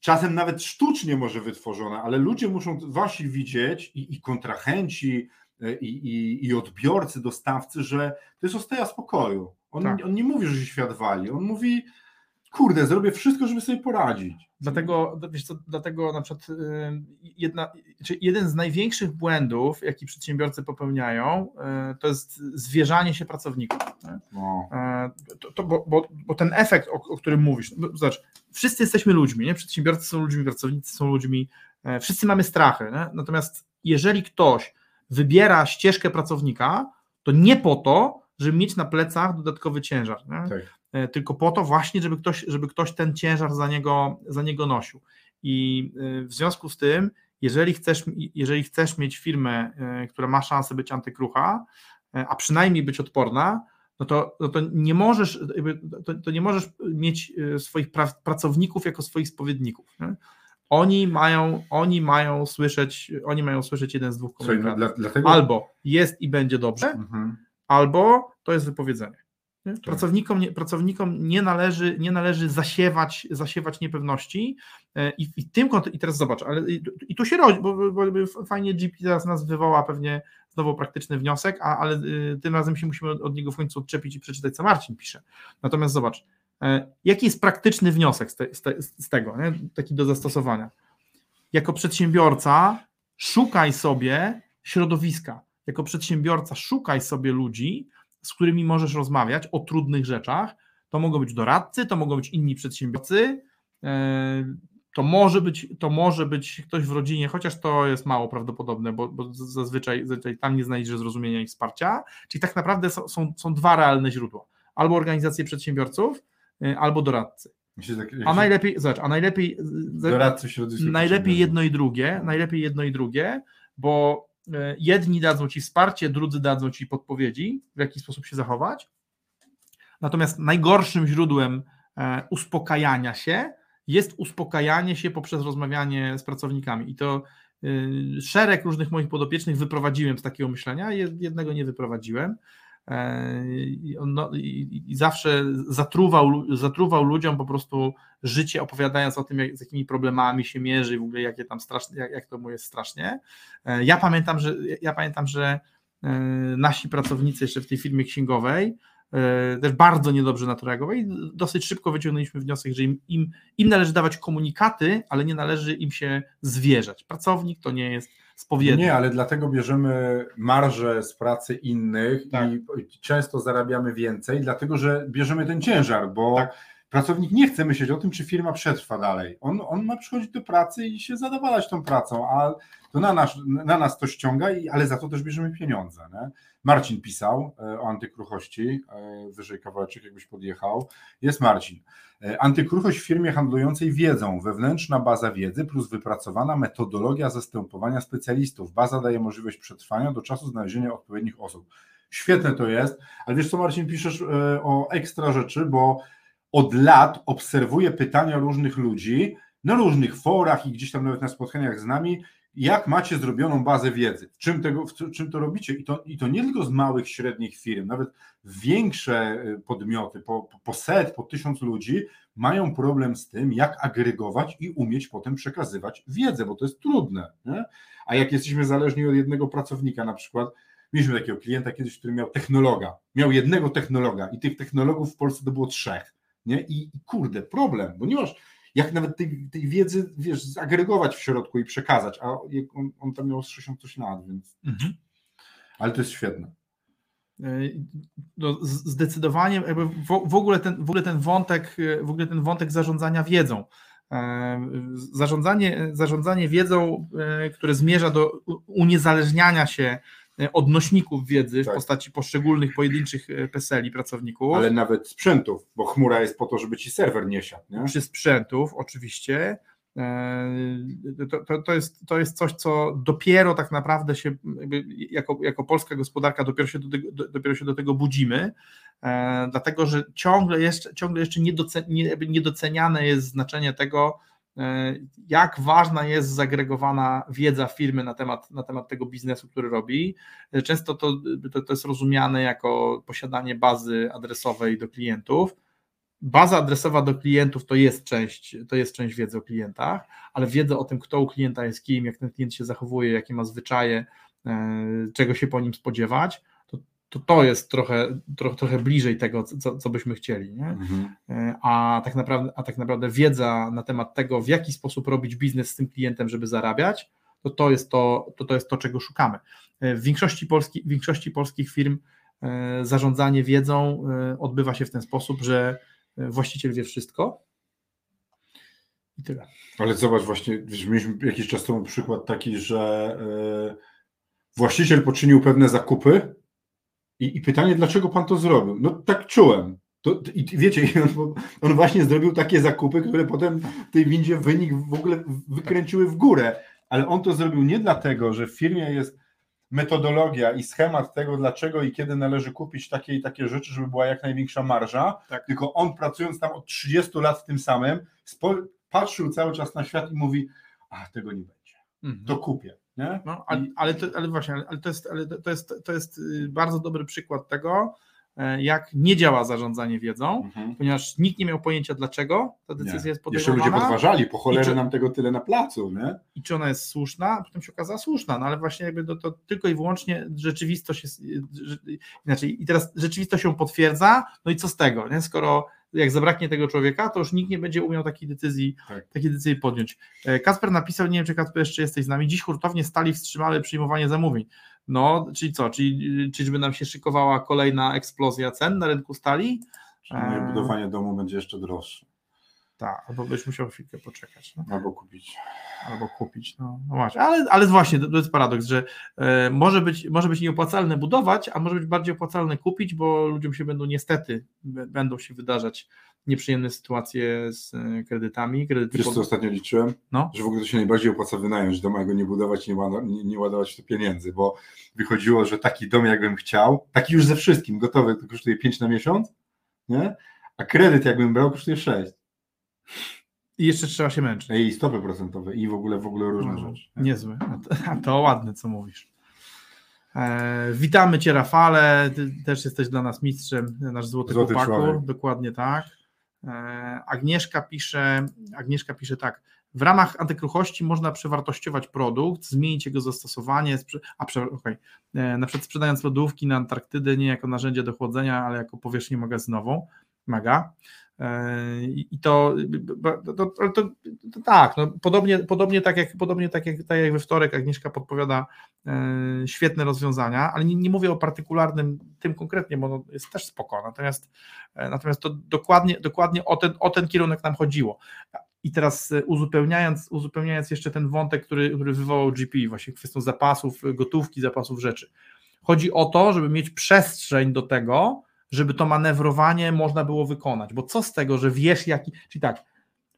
czasem nawet sztucznie może wytworzone, ale ludzie muszą właśnie widzieć i, i kontrahenci, e, i, i, i, odbiorcy, dostawcy, że to jest osteja spokoju. On, tak. on nie mówi, że się świat wali, on mówi, kurde, zrobię wszystko, żeby sobie poradzić. Dlatego, wiesz co, dlatego na przykład y, jedna, czy jeden z największych błędów, jaki przedsiębiorcy popełniają, y, to jest zwierzanie się pracowników. No. Y, to, to, bo, bo, bo, ten efekt, o, o którym mówisz, no, zobacz, wszyscy jesteśmy ludźmi, nie? przedsiębiorcy są ludźmi, pracownicy są ludźmi, wszyscy mamy strachy, nie? natomiast jeżeli ktoś wybiera ścieżkę pracownika, to nie po to, żeby mieć na plecach dodatkowy ciężar. Tak. E, tylko po to właśnie, żeby ktoś, żeby ktoś ten ciężar za niego, za niego nosił. I e, w związku z tym, jeżeli chcesz, jeżeli chcesz mieć firmę, e, która ma szansę być antykrucha, a przynajmniej być odporna, no to, no to nie możesz, to, to nie możesz mieć swoich pra, pracowników jako swoich spowiedników. Nie? Oni mają, oni mają słyszeć, oni mają słyszeć jeden z dwóch no. Dla, dlatego... Albo jest i będzie dobrze, mhm. albo to jest wypowiedzenie. Tak. Pracownikom, nie, pracownikom nie, należy, nie należy zasiewać, zasiewać niepewności e, i, i tym i teraz zobacz, ale i, i tu się rodzi, bo, bo, bo, fajnie GP teraz nas wywoła pewnie znowu praktyczny wniosek, a, ale y, tym razem się musimy od, od, niego w końcu odczepić i przeczytać, co Marcin pisze. Natomiast zobacz, e, jaki jest praktyczny wniosek z, te, z, te, z tego, nie? taki do zastosowania. Jako przedsiębiorca szukaj sobie środowiska, jako przedsiębiorca szukaj sobie ludzi, z którymi możesz rozmawiać o trudnych rzeczach. To mogą być doradcy, to mogą być inni przedsiębiorcy, e, to może być, to może być ktoś w rodzinie, chociaż to jest mało prawdopodobne, bo, bo zazwyczaj, zazwyczaj tam nie znajdziesz zrozumienia i wsparcia. Czyli tak naprawdę są, są, są dwa realne źródła. Albo organizacje przedsiębiorców, e, albo doradcy. Tak, a najlepiej, zobacz, a najlepiej doradcy najlepiej jedno i drugie, najlepiej jedno i drugie, bo jedni dadzą ci wsparcie, drudzy dadzą ci podpowiedzi, w jaki sposób się zachować. Natomiast najgorszym źródłem e, uspokajania się jest uspokajanie się poprzez rozmawianie z pracownikami. I to e, szereg różnych moich podopiecznych wyprowadziłem z takiego myślenia, jednego nie wyprowadziłem. E, I, no, i, i, zawsze zatruwał, zatruwał ludziom po prostu życie, opowiadając o tym, jak, z jakimi problemami się mierzy, w ogóle jakie tam strasznie, jak, jak to mu jest strasznie. E, ja pamiętam, że ja pamiętam, że e, nasi pracownicy jeszcze w tej firmie księgowej też bardzo niedobrze na to reagowali. Dosyć szybko wyciągnęliśmy wniosek, że im, im, im należy dawać komunikaty, ale nie należy im się zwierzać. Pracownik to nie jest spowiedni. Nie, ale dlatego bierzemy marżę z pracy innych tak. i często zarabiamy więcej, dlatego że bierzemy ten ciężar, bo tak. Pracownik nie chce myśleć o tym, czy firma przetrwa dalej. On, on ma przychodzić do pracy i się zadowalać tą pracą, a to na nas, na nas to ściąga, ale za to też bierzemy pieniądze. Nie? Marcin pisał e, o antykruchości, e, wyżej kawałeczek jakbyś podjechał. Jest Marcin. E, antykruchość w firmie handlującej wiedzą, wewnętrzna baza wiedzy plus wypracowana metodologia zastępowania specjalistów. Baza daje możliwość przetrwania do czasu znalezienia odpowiednich osób. Świetne to jest, ale wiesz co Marcin, piszesz o ekstra rzeczy, bo od lat obserwuję pytania różnych ludzi na różnych forach i gdzieś tam nawet na spotkaniach z nami, jak macie zrobioną bazę wiedzy, w czym, tego, w czym to robicie I to, i to nie tylko z małych, średnich firm, nawet większe y, podmioty, po, po set, po tysiąc ludzi mają problem z tym, jak agregować i umieć potem przekazywać wiedzę, bo to jest trudne. Nie? A jak jesteśmy zależni od jednego pracownika na przykład, mieliśmy takiego klienta kiedyś, który miał technologa, miał jednego technologa i tych technologów w Polsce to było trzech. Nie? I, i kurde, problem, bo nie masz jak nawet tej, tej wiedzy, wiesz, zagregować w środku i przekazać, a on, on tam miał 60 coś lat, więc... Mhm. Ale to jest świetne. E, no, zdecydowanie w, ogóle ten, w ogóle ten wątek, w ogóle ten wątek zarządzania wiedzą. E, zarządzanie, zarządzanie wiedzą, e, które zmierza do uniezależniania się E, odnośników wiedzy tak. w postaci poszczególnych pojedynczych e, PESELi pracowników. Ale nawet sprzętów, bo chmura jest po to, żeby ci serwer nie siadł. Nie? Przy sprzętów, oczywiście. E, to, to, to, jest, to jest coś, co dopiero tak naprawdę się, jako, jako polska gospodarka, dopiero się do tego, dopiero się do tego budzimy, dlatego że ciągle jeszcze, ciągle jeszcze niedoceniane jest znaczenie tego, E, jak ważna jest zagregowana wiedza firmy na temat, na temat tego biznesu, który robi. E, często to, to, to jest rozumiane jako posiadanie bazy adresowej do klientów. Baza adresowa do klientów to jest część, to jest część wiedzy o klientach, ale wiedza o tym, kto u klienta jest kim, jak ten klient się zachowuje, jakie ma zwyczaje, e, czego się po nim spodziewać, to to jest trochę, trochę, trochę bliżej tego, co, co byśmy chcieli. Nie? Mhm. E, a, tak naprawdę, a tak naprawdę wiedza na temat tego, w jaki sposób robić biznes z tym klientem, żeby zarabiać, to to jest to, to, to, jest to czego szukamy. E, w większości, polski, w większości polskich firm e, zarządzanie wiedzą odbywa się w ten sposób, że właściciel wie wszystko, i tyle. Ale zobacz, właśnie, mieliśmy jakiś czas temu przykład taki, że właściciel poczynił pewne zakupy, i, I, pytanie, dlaczego pan to zrobił? No tak czułem. To, I wiecie, on, on, właśnie zrobił takie zakupy, które potem tej windzie wynik w ogóle wykręciły w górę. Ale on to zrobił nie dlatego, że w firmie jest metodologia i schemat tego, dlaczego i kiedy należy kupić takie i takie rzeczy, żeby była jak największa marża, tak. tylko on pracując tam od 30 lat w tym samym, patrzył cały czas na świat i mówi, a tego nie będzie, mhm. to kupię. Nie? No, ale, ale, to, ale właśnie, ale to jest, ale to, jest, to jest y, bardzo dobry przykład tego, e, jak nie działa zarządzanie wiedzą, mhm. ponieważ nikt nie miał pojęcia dlaczego ta decyzja nie. jest podejmowana. Jeszcze ludzie podważali, po cholerę czy, nam tego tyle na placu. Nie? I czy ona jest słuszna, potem się okazała słuszna, no ale właśnie jakby to, to tylko i wyłącznie rzeczywistość jest, że, inaczej, i teraz rzeczywistość się potwierdza, no i co z tego, nie? skoro jak zabraknie tego człowieka, to już nikt nie będzie umiał takiej decyzji, tak. takiej decyzji podjąć. E, Kasper napisał, nie wiem czy Kasper jeszcze jesteś z nami, dziś hurtownie stali wstrzymały przyjmowanie zamówień. No, czyli co, czyli czyżby nam się szykowała kolejna eksplozja cen na rynku stali? Czyli e, budowanie domu będzie jeszcze droższe. Tak, albo byś musiał chwilkę poczekać. No. Albo kupić. Albo kupić, no, no właśnie. Ale, ale właśnie, to, to jest paradoks, że e, może, być, może być nieopłacalne budować, a może być bardziej opłacalne kupić, bo ludziom się będą niestety, będą się wydarzać nieprzyjemne sytuacje z e, kredytami. Kredyty Wiesz, pod... co ostatnio liczyłem? No? Że w ogóle to się najbardziej opłaca wynająć dom, a go nie budować, nie, nie, nie ładować w to pieniędzy, bo wychodziło, że taki dom jakbym chciał, taki już ze wszystkim, gotowy, to kosztuje 5 na miesiąc, nie? a kredyt jakbym brał kosztuje 6. I jeszcze trzeba się męczyć. I stopy procentowe i w ogóle w ogóle różne no, rzeczy. Niezłe. A to, a to ładne, co mówisz. E, witamy Cię, Rafale. Ty też jesteś dla nas mistrzem, nasz złoty, złoty chłopaku. Człowiek. Dokładnie tak. E, Agnieszka pisze, Agnieszka pisze tak. W ramach antykruchości można przewartościować produkt, zmienić jego zastosowanie, a okay. E, na przykład sprzedając lodówki na Antarktydę nie jako narzędzie do chłodzenia, ale jako powierzchnię magazynową. Mega. E, I to, to, to, to, tak, no podobnie, podobnie, tak jak, podobnie tak, jak, tak jak we wtorek Agnieszka podpowiada e, świetne rozwiązania, ale nie, nie mówię o partykularnym tym konkretnie, bo jest też spoko, natomiast, e, natomiast to dokładnie, dokładnie o, ten, o ten kierunek nam chodziło. I teraz uzupełniając, uzupełniając jeszcze ten wątek, który, który wywołał GP, właśnie kwestią zapasów, gotówki, zapasów rzeczy. Chodzi o to, żeby mieć przestrzeń do tego, żeby to manewrowanie można było wykonać. Bo co z tego, że wiesz, jaki. Czyli tak,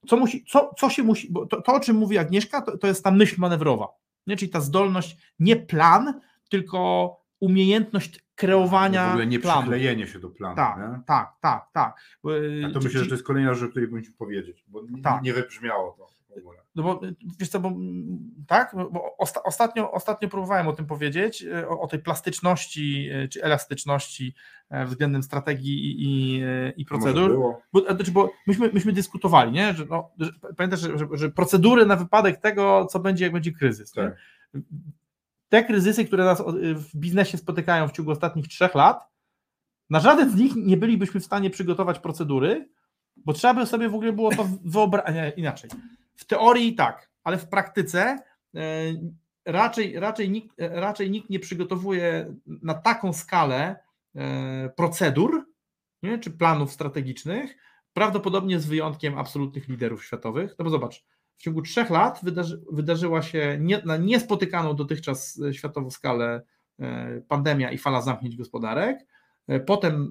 co, musi, co, co się musi. Bo to, to o czym mówi Agnieszka, to, to jest ta myśl manewrowa. Nie? Czyli ta zdolność, nie plan, tylko umiejętność kreowania w ogóle nie planu. przyklejenie się do planu. Tak, nie? tak, tak, tak. A to Ci- myślę, że to jest kolejna rzecz, o której powinniśmy powiedzieć, bo Tak. nie wybrzmiało to w ogóle. No bo wiesz co, bo mm, tak, bo osta, ostatnio, ostatnio próbowałem o tym powiedzieć, e, o, o tej plastyczności e, czy elastyczności e, względem strategii i, i, i procedur. Bo, znaczy, bo myśmy, myśmy dyskutowali, nie? Że, no, że, pamiętasz, że, że, że procedury na wypadek tego, co będzie, jak będzie kryzys. Tak. Te kryzysy, które nas w biznesie spotykają w ciągu ostatnich trzech lat, na żaden z nich nie bylibyśmy w stanie przygotować procedury, bo trzeba by sobie w ogóle było to wyobrazić. Inaczej. W teorii tak, ale w praktyce e, raczej, raczej, nikt, e, raczej nikt nie przygotowuje na taką skalę e, procedur nie, czy planów strategicznych, prawdopodobnie z wyjątkiem absolutnych liderów światowych. No bo zobacz, w ciągu trzech lat wydarzy, wydarzyła się nie, na niespotykaną dotychczas światową skalę pandemia i fala zamknięć gospodarek. Potem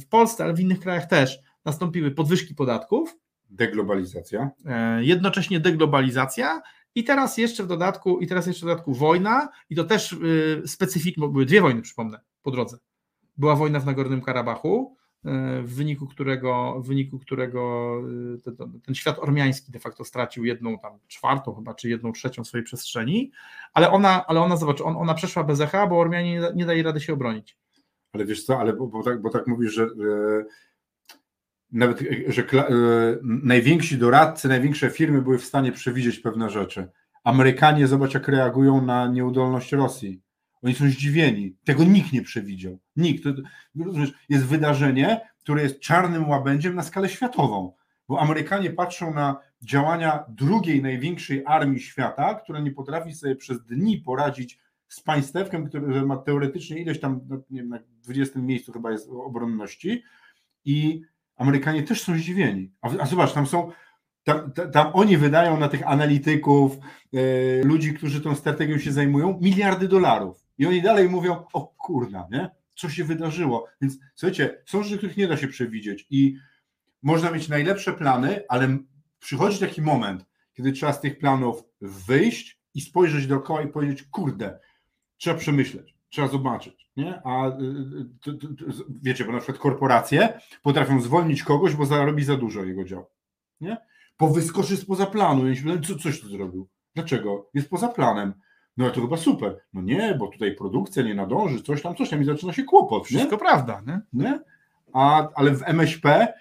w Polsce, ale w innych krajach też nastąpiły podwyżki podatków, Deglobalizacja. e, jednocześnie deglobalizacja i teraz jeszcze w dodatku, i teraz jeszcze w dodatku wojna, i to też y, specyficzne, bo były dwie wojny, przypomnę, po drodze. Była wojna w Nagornym Karabachu, y, w wyniku którego, w wyniku którego y, ten, ten- świat ormiański de facto stracił jedną tam czwartą chyba, czy jedną trzecią swojej przestrzeni, ale ona, ale ona zobacz, on, ona przeszła bez echa, bo Ormianie nie, da- nie dali rady się obronić. Ale wiesz co, ale bo, bo, tak, bo tak mówisz, że e, nawet, e, że e, najwięksi doradcy, największe firmy były w stanie przewidzieć pewne rzeczy. Amerykanie, zobacz jak reagują na nieudolność Rosji. Oni są zdziwieni. Tego nikt nie przewidział. Nikt. To, rozumiesz, jest wydarzenie, które jest czarnym łabędziem na skalę światową. Bo Amerykanie patrzą na działania drugiej największej armii świata, która nie potrafi sobie przez dni poradzić z państewkiem, które ma teoretycznie ileś tam, no, nie wiem, na 20 miejscu chyba jest obronności i Amerykanie też są zdziwieni. A, a zobacz, tam są, tam, ta- tam oni wydają na tych analityków, e, ludzi, którzy tą strategią się zajmują, miliardy dolarów. I oni dalej mówią, o kurna, nie? Co się wydarzyło? Więc słuchajcie, są rzeczy, których nie da się przewidzieć i można mieć najlepsze plany, ale przychodzi taki moment, kiedy trzeba z tych planów wyjść i spojrzeć dookoła i powiedzieć, kurde, trzeba przemyśleć, trzeba zobaczyć, nie? A y, y, wiecie, bo na przykład korporacje potrafią zwolnić kogoś, bo zarobi za dużo jego dział, nie? Bo wyskoczy spoza planu i się pytają, co, coś tu zrobił. Dlaczego? Jest poza planem. No ale to chyba super. No nie, bo tutaj produkcja nie nadąży, coś tam, coś tam i zaczyna się kłopot, nie? Wszystko prawda, nie? nie? A, ale w MŚP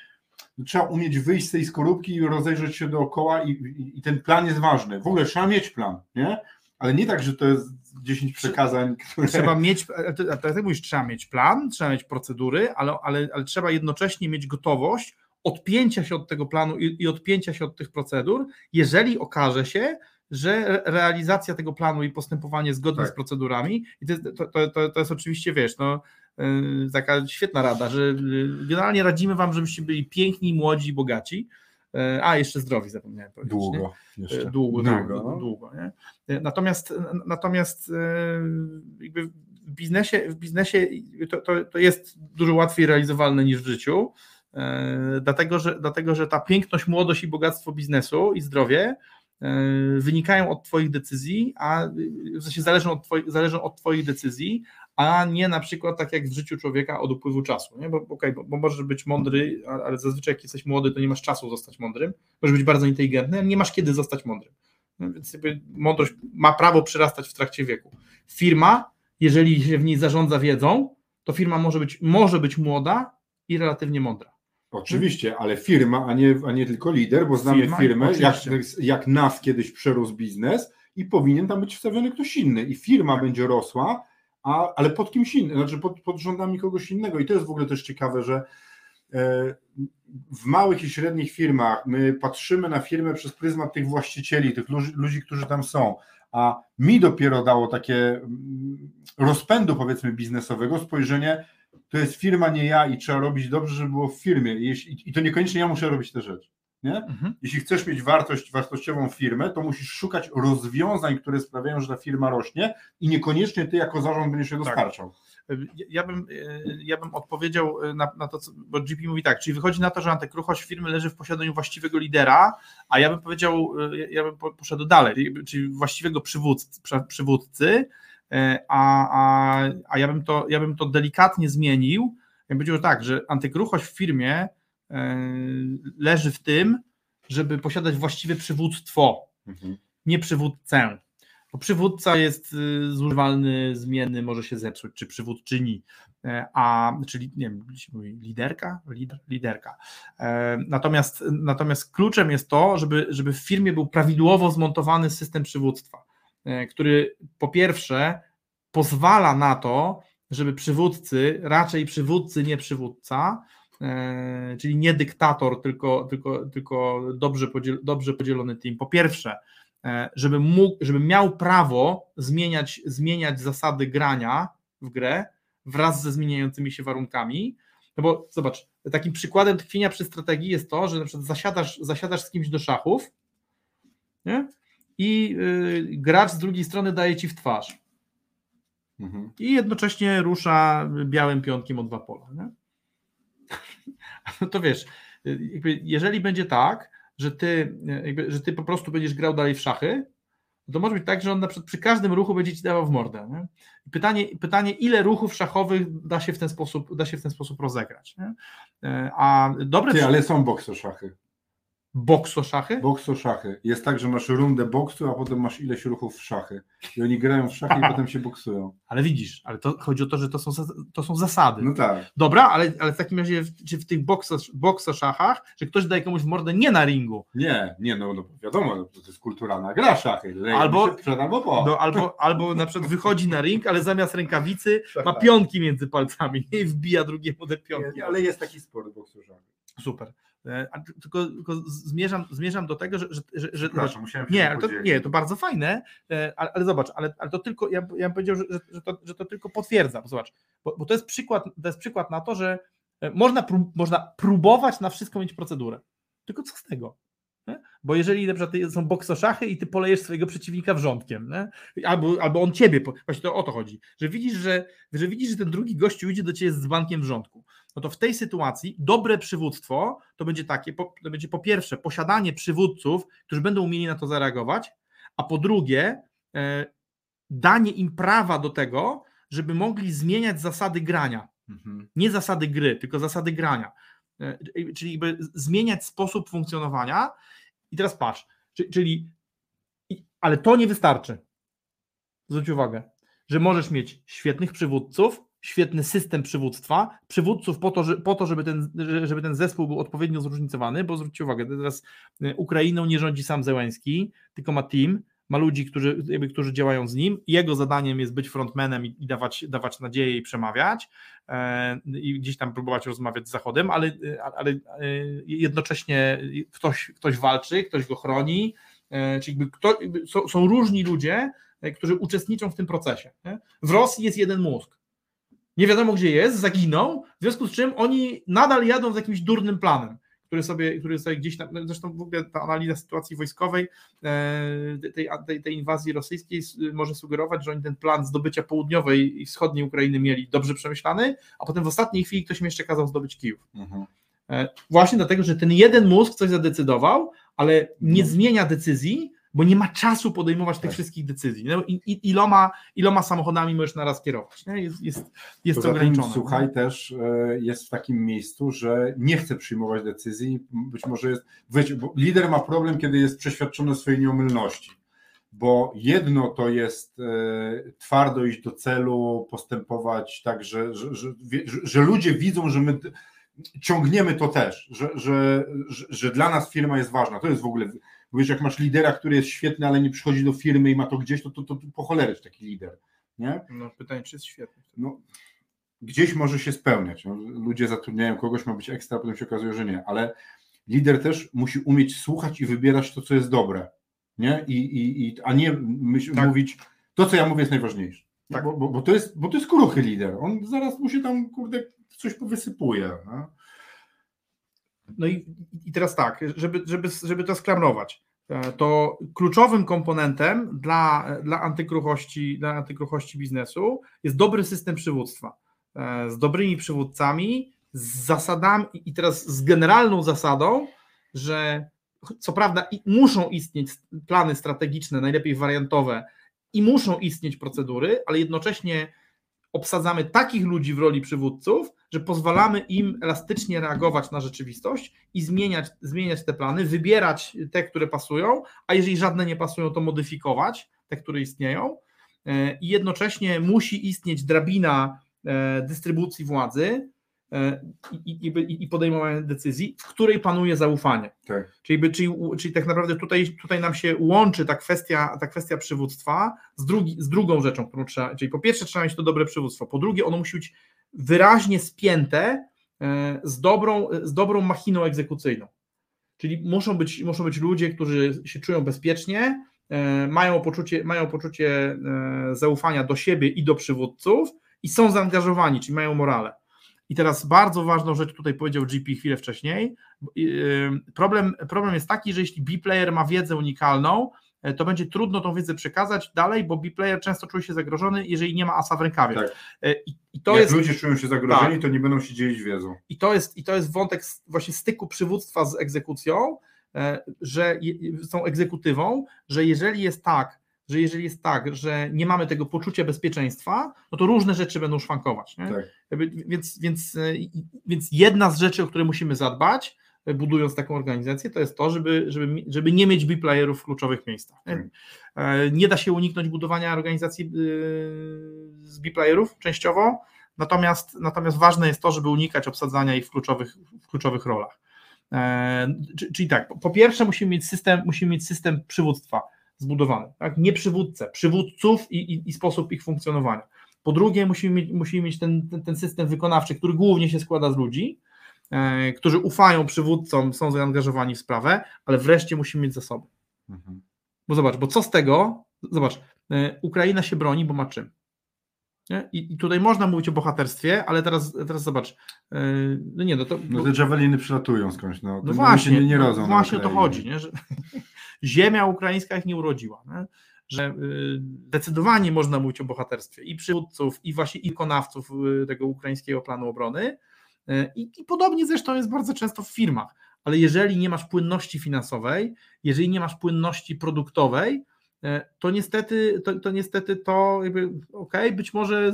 trzeba umieć wyjść z tej skorupki i rozejrzeć się dookoła i, i, i ten plan jest ważny. W ogóle trzeba mieć plan, nie? Ale nie tak, że to jest 10 przekazań, które... Trzeba mieć, a ty mówisz, trzeba mieć plan, trzeba mieć procedury, ale, ale, ale trzeba jednocześnie mieć gotowość odpięcia się od tego planu i, i odpięcia się od tych procedur, jeżeli okaże się, że re- realizacja tego planu i postępowanie zgodnie Tak. z procedurami, i to, jest- to, to, to, jest oczywiście, wiesz, no, yy, taka świetna rada, że yy, generalnie radzimy wam, żebyście byli piękni, młodzi, bogaci, a jeszcze zdrowi zapomniałem powiedzieć. nie? Długo jeszcze. E, Długo, długo, Długo, no. długo nie? E, Natomiast, natomiast e, jakby w biznesie, w biznesie to, to, to jest dużo łatwiej realizowalne niż w życiu, e, dlatego że, dlatego, że ta piękność, młodość i bogactwo biznesu i zdrowie e, wynikają od Twoich decyzji, a w sensie zależą od, zależą od Twoich decyzji, a nie na przykład tak jak w życiu człowieka od upływu czasu. Nie? Bo, okej, bo, bo możesz być mądry, ale zazwyczaj jak jesteś młody, to nie masz czasu zostać mądrym. Możesz być bardzo inteligentny, ale nie masz kiedy zostać mądrym. No Więc jakby mądrość ma prawo przyrastać w trakcie wieku. Firma, jeżeli się w niej zarządza wiedzą, to firma może być, może być młoda i relatywnie mądra. Oczywiście, ale firma, a nie, a nie tylko lider, bo znamy Firma, firmę, jak, jak nas kiedyś przerósł biznes i powinien tam być wstawiony ktoś inny i firma będzie rosła, a, ale pod kimś innym, znaczy pod, pod rządami kogoś innego. I to jest w ogóle też ciekawe, że e, w małych i średnich firmach my patrzymy na firmę przez pryzmat tych właścicieli, tych ludzi, ludzi którzy tam są, a mi dopiero dało takie mm, rozpędu powiedzmy biznesowego spojrzenie, to jest firma, nie ja i trzeba robić dobrze, żeby było w firmie. I to niekoniecznie ja muszę robić te rzeczy. Mhm. Jeśli chcesz mieć wartość, wartościową firmę, to musisz szukać rozwiązań, które sprawiają, że ta firma rośnie i niekoniecznie ty jako zarząd będziesz je Tak. dostarczał. Ja- Ja bym, e, ja bym odpowiedział na, na to, co, bo GP mówi tak, czyli wychodzi na to, że antykruchość firmy leży w posiadaniu właściwego lidera, a ja bym powiedział, e, ja bym po- poszedł dalej, czyli właściwego przywódcy, przywódcy a, a, a ja, bym to, ja bym to delikatnie zmienił. Ja bym powiedział tak, że antykruchość w firmie leży w tym, żeby posiadać właściwe przywództwo, mhm. nie przywódcę. Bo przywódca jest y, zużywalny, zmienny, może się zepsuć, czy przywódczyni, e, a czyli nie wiem, liderka, lider, liderka. E, natomiast, natomiast kluczem jest to, żeby, żeby w firmie był prawidłowo zmontowany system przywództwa, e, który po pierwsze pozwala na to, żeby przywódcy, raczej przywódcy, nie przywódca, czyli nie dyktator, tylko, tylko, tylko dobrze, podziel, dobrze podzielony team. Po pierwsze, E, żeby, mógł, żeby miał prawo zmieniać, zmieniać zasady grania w grę wraz ze zmieniającymi się warunkami. No bo zobacz, takim przykładem tkwienia przy strategii jest to, że na przykład zasiadasz, zasiadasz z kimś do szachów nie? i yy, gracz z drugiej strony daje ci w twarz. Mhm. I jednocześnie rusza białym pionkiem o dwa pola. Nie? No to wiesz, y, jeżeli będzie tak, że ty, jakby, że ty po prostu będziesz grał dalej w szachy, to może być tak, że on na przykład przy każdym ruchu będzie ci dawał w mordę. Nie? Pytanie, pytanie, ile ruchów szachowych da się w ten sposób, da się w ten sposób rozegrać. Nie? E, a dobre. Ty, ale są boksoszachy. Boksoszachy? Boksoszachy. Jest tak, że masz rundę boksu, a potem masz ileś ruchów w szachy. I oni grają w szachy i potem się boksują. Ale widzisz, ale to chodzi o to, że to są, to są zasady. No tak. Dobra, ale, ale w takim razie czy w tych boksoszachach, że ktoś daje komuś w mordę nie na ringu. Nie, nie, no, no wiadomo, no, to jest kulturalna gra szachy. Albo, przed, albo po. No, albo, albo na przykład wychodzi na ring, ale zamiast rękawicy ma pionki między palcami i wbija drugiemu te pionki. Nie, ale jest taki sport boksoszach. Super. E, tylko, tylko, zmierzam, zmierzam do tego, że. że, że, że nie, to, nie, to bardzo fajne, ale, ale zobacz, ale, ale to tylko, ja, ja bym powiedział, że, że, to, że to tylko potwierdza. Zobacz, bo, bo to, jest przykład, to jest przykład na to, że e, można, prób, można próbować na wszystko mieć procedurę. Tylko co z tego? Nie? Bo jeżeli na przykład są boksoszachy i ty polejesz swojego przeciwnika wrzątkiem, nie? Albo, albo on ciebie, właśnie to o to chodzi, że widzisz, że, że widzisz, że ten drugi gościu idzie do ciebie z bankiem wrzątku no to w tej sytuacji dobre przywództwo to będzie takie, to będzie po pierwsze posiadanie przywódców, którzy będą umieli na to zareagować, a po drugie e, danie im prawa do tego, żeby mogli zmieniać zasady grania. Mhm. Nie zasady gry, tylko zasady grania. E, czyli zmieniać sposób funkcjonowania. I teraz patrz, czyli, ale to nie wystarczy. Zwróć uwagę, że możesz mieć świetnych przywódców, świetny system przywództwa, przywódców po to, po to żeby, ten, żeby ten zespół był odpowiednio zróżnicowany, bo zwróćcie uwagę, teraz y, Ukrainą nie rządzi sam Zełenski, tylko ma team, ma ludzi, którzy, jakby, którzy działają z nim. Jego zadaniem jest być frontmanem i, dawać, dawać nadzieję i przemawiać e, i gdzieś tam próbować rozmawiać z Zachodem, ale, ale e, jednocześnie ktoś, ktoś walczy, ktoś go chroni, e, czyli jakby kto, są, są różni ludzie, e, którzy uczestniczą w tym procesie. Nie? W Rosji jest jeden mózg nie wiadomo gdzie jest, zaginął, w związku z czym oni nadal jadą z jakimś durnym planem, który sobie, który sobie gdzieś tam, zresztą w ogóle ta analiza sytuacji wojskowej e, tej, tej, tej inwazji rosyjskiej może sugerować, że oni ten plan zdobycia południowej i wschodniej Ukrainy mieli dobrze przemyślany, a potem w ostatniej chwili ktoś im jeszcze kazał zdobyć Kijów. Mhm. E, właśnie dlatego, że ten jeden mózg coś zadecydował, ale nie mhm. zmienia decyzji, bo nie ma czasu podejmować tych tak. wszystkich decyzji. No, i, i, iloma, iloma samochodami możesz naraz kierować. Nie? Jest, jest, jest to ograniczone. Słuchaj, też e, jest w takim miejscu, że nie chce przyjmować decyzji. Być może jest. Wiecie, bo lider ma problem, kiedy jest przeświadczony o swojej nieomylności. Bo jedno to jest e, twardo iść do celu, postępować tak, że, że, że, że ludzie widzą, że my ciągniemy to też, że, że, że, że dla nas firma jest ważna. To jest w ogóle bo wiesz, jak masz lidera, który jest świetny, ale nie przychodzi do firmy i ma to gdzieś, to, to, to, to po cholerę taki lider. Nie? No pytanie, czy jest świetny. No, gdzieś może się spełniać. No, ludzie zatrudniają kogoś, ma być ekstra, potem się okazuje, że nie, ale lider też musi umieć słuchać i wybierać to, co jest dobre. Nie? I, i, i, a nie myśl, tak. mówić, to, co ja mówię, jest najważniejsze. Tak. Bo, bo, bo, to jest, bo to jest kruchy lider. On zaraz mu się tam, kurde, coś powysypuje. No? No i, i teraz tak, żeby, żeby, żeby to sklamrować, e, to kluczowym komponentem dla, dla, antykruchości, dla antykruchości biznesu jest dobry system przywództwa. E, z dobrymi przywódcami, z zasadami i teraz z generalną zasadą, że co prawda muszą istnieć plany strategiczne, najlepiej wariantowe i muszą istnieć procedury, ale jednocześnie obsadzamy takich ludzi w roli przywódców, że pozwalamy im elastycznie reagować na rzeczywistość i zmieniać, zmieniać te plany, wybierać te, które pasują, a jeżeli żadne nie pasują, to modyfikować te, które istnieją. E, I jednocześnie musi istnieć drabina e, dystrybucji władzy, i, i, i podejmowania decyzji, w której panuje zaufanie. Tak. Czyli, czyli, czyli tak naprawdę tutaj, tutaj nam się łączy ta kwestia, ta kwestia przywództwa z, drugi, z drugą rzeczą, którą trzeba, czyli po pierwsze trzeba mieć to dobre przywództwo, po drugie ono musi być wyraźnie spięte e, z dobrą, z dobrą machiną egzekucyjną. Czyli muszą być, muszą być ludzie, którzy się czują bezpiecznie, e, mają poczucie, mają poczucie zaufania do siebie i do przywódców i są zaangażowani, czyli mają morale. I teraz bardzo ważną rzecz tutaj powiedział GP chwilę wcześniej. Problem, problem jest taki, że jeśli B-player ma wiedzę unikalną, e, to będzie trudno tą wiedzę przekazać dalej, bo B-player często czuje się zagrożony, jeżeli nie ma asa w rękawie. Tak. E, I, I, to Jak jest, ludzie czują się zagrożeni, tak. to nie będą się dzielić wiedzą. I to jest, i to jest wątek właśnie styku przywództwa z egzekucją, e, że są egzekutywą, że jeżeli jest tak, że jeżeli jest tak, że nie mamy tego poczucia bezpieczeństwa, no to różne rzeczy będą szwankować. Tak. Więc, więc, e, więc jedna z rzeczy, o które musimy zadbać, e, budując taką organizację, to jest to, żeby, żeby, żeby nie mieć B-playerów w kluczowych miejscach. Nie? Tak. E, nie da się uniknąć budowania organizacji z B-playerów częściowo, natomiast, natomiast ważne jest to, żeby unikać obsadzania ich w kluczowych, w kluczowych rolach. Czyli tak, po pierwsze musimy mieć system, musimy mieć system przywództwa zbudowany. Tak? Nie przywódcę, przywódców i, i, i sposób ich funkcjonowania. Po drugie, musimy mieć, musimy mieć ten, ten, ten system wykonawczy, który głównie się składa z ludzi, e, którzy ufają przywódcom, są zaangażowani w sprawę, ale wreszcie musimy mieć zasoby. Mhm. Bo zobacz, bo co z tego? Zobacz, e, Ukraina się broni, bo ma czym. I, I, tutaj można mówić o bohaterstwie, ale teraz, teraz zobacz, yy, no nie, no to... No te javeliny przylatują skądś, no, no właśnie, się nie, nie rodzą. No właśnie o to chodzi, nie? że ziemia ukraińska ich nie urodziła, nie? że yy, zdecydowanie można mówić o bohaterstwie i przywódców, i właśnie ikonawców yy, tego ukraińskiego planu obrony yy, i, i podobnie zresztą jest bardzo często w firmach, ale jeżeli nie masz płynności finansowej, jeżeli nie masz płynności produktowej, to niestety to, to niestety to jakby ok, być może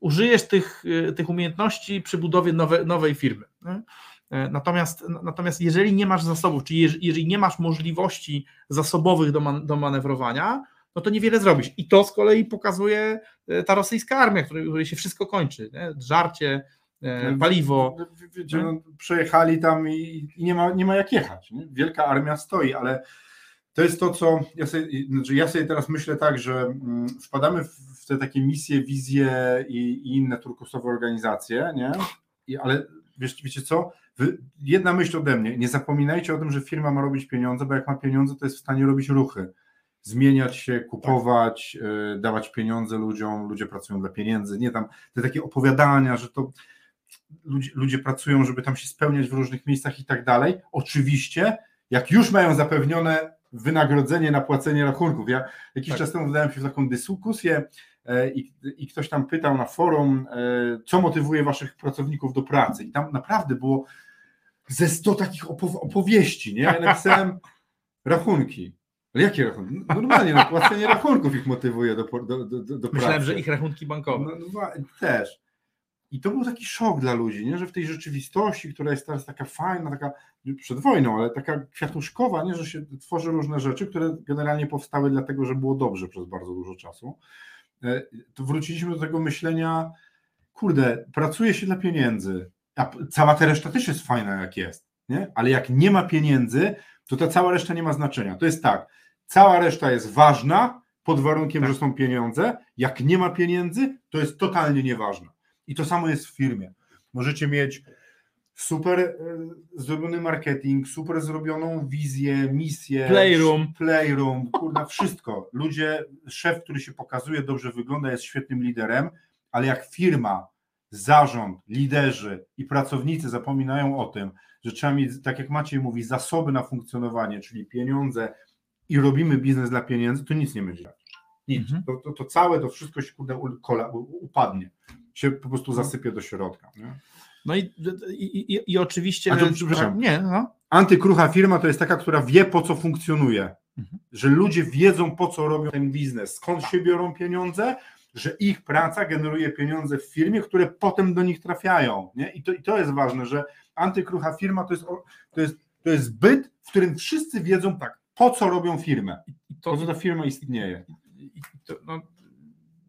użyjesz tych, e, tych umiejętności przy budowie nowe, nowej firmy. Nie? E, natomiast, natomiast jeżeli nie masz zasobów, czyli jeżeli nie masz możliwości zasobowych do, man, do manewrowania, no to niewiele zrobisz. I to z kolei pokazuje ta rosyjska armia, której, której się wszystko kończy. Nie? Żarcie, paliwo. Wiecie, no, przejechali tam i, i, nie, ma, nie ma jak jechać. Nie? Wielka armia stoi, ale to jest to, co ja sobie, znaczy ja sobie teraz myślę tak, że mm, wpadamy w te takie misje, wizje i, i inne turkusowe organizacje, nie? I, ale wiesz, wiecie co? Wy, jedna myśl ode mnie, nie zapominajcie o tym, że firma ma robić pieniądze, bo jak ma pieniądze, to jest w stanie robić ruchy, zmieniać się, kupować, tak. y, dawać pieniądze ludziom, ludzie pracują dla pieniędzy, nie tam te takie opowiadania, że to ludzie, ludzie pracują, żeby tam się spełniać w różnych miejscach i tak dalej. Oczywiście, jak już mają zapewnione wynagrodzenie na płacenie rachunków. Ja jakiś tak. czas temu wdałem się w taką dyskusję e, i, i, ktoś tam pytał na forum, e, co motywuje waszych pracowników do pracy. I tam naprawdę było ze 100 takich opow- opowieści, nie? Ja napisałem rachunki. Ale jakie rachunki? No, normalnie, no, płacenie rachunków ich motywuje do, do, do, do pracy. Myślałem, że ich rachunki bankowe. No, no, też. I to był taki szok dla ludzi, nie? że w tej rzeczywistości, która jest teraz taka fajna, taka przed wojną, ale taka kwiatuszkowa, nie? że się tworzy różne rzeczy, które generalnie powstały dlatego, że było dobrze przez bardzo dużo czasu, e, to wróciliśmy do tego myślenia, kurde, pracuje się dla pieniędzy, a cała ta reszta też jest fajna jak jest, nie? ale jak nie ma pieniędzy, to ta cała reszta nie ma znaczenia. To jest tak, cała reszta jest ważna pod warunkiem, tak. że są pieniądze, jak nie ma pieniędzy, to jest totalnie nieważne. I to samo jest w firmie. Możecie mieć super e, zrobiony marketing, super zrobioną wizję, misję, playroom, playroom, kurna, wszystko. Ludzie, szef, który się pokazuje, dobrze wygląda, jest świetnym liderem, ale jak firma, zarząd, liderzy i pracownicy zapominają o tym, że trzeba mieć, tak jak Maciej mówi, zasoby na funkcjonowanie, czyli pieniądze i robimy biznes dla pieniędzy, to nic nie będzie. Nic. Mhm. To, to, to, całe, to wszystko się kurde, upadnie się po prostu no. zasypie do środka. Nie? No i, i, i, i oczywiście. A to, przepraszam, nie, no. Antykrucha firma to jest taka, która wie po co funkcjonuje. Mhm. Że ludzie wiedzą, po co robią ten biznes, skąd się biorą pieniądze, że ich praca generuje pieniądze w firmie, które potem do nich trafiają. Nie? I, to, I to jest ważne, że antykrucha firma to jest, to jest, to jest byt, w którym wszyscy wiedzą tak, po co robią firmę, I to, po co ta firma istnieje. I to, no,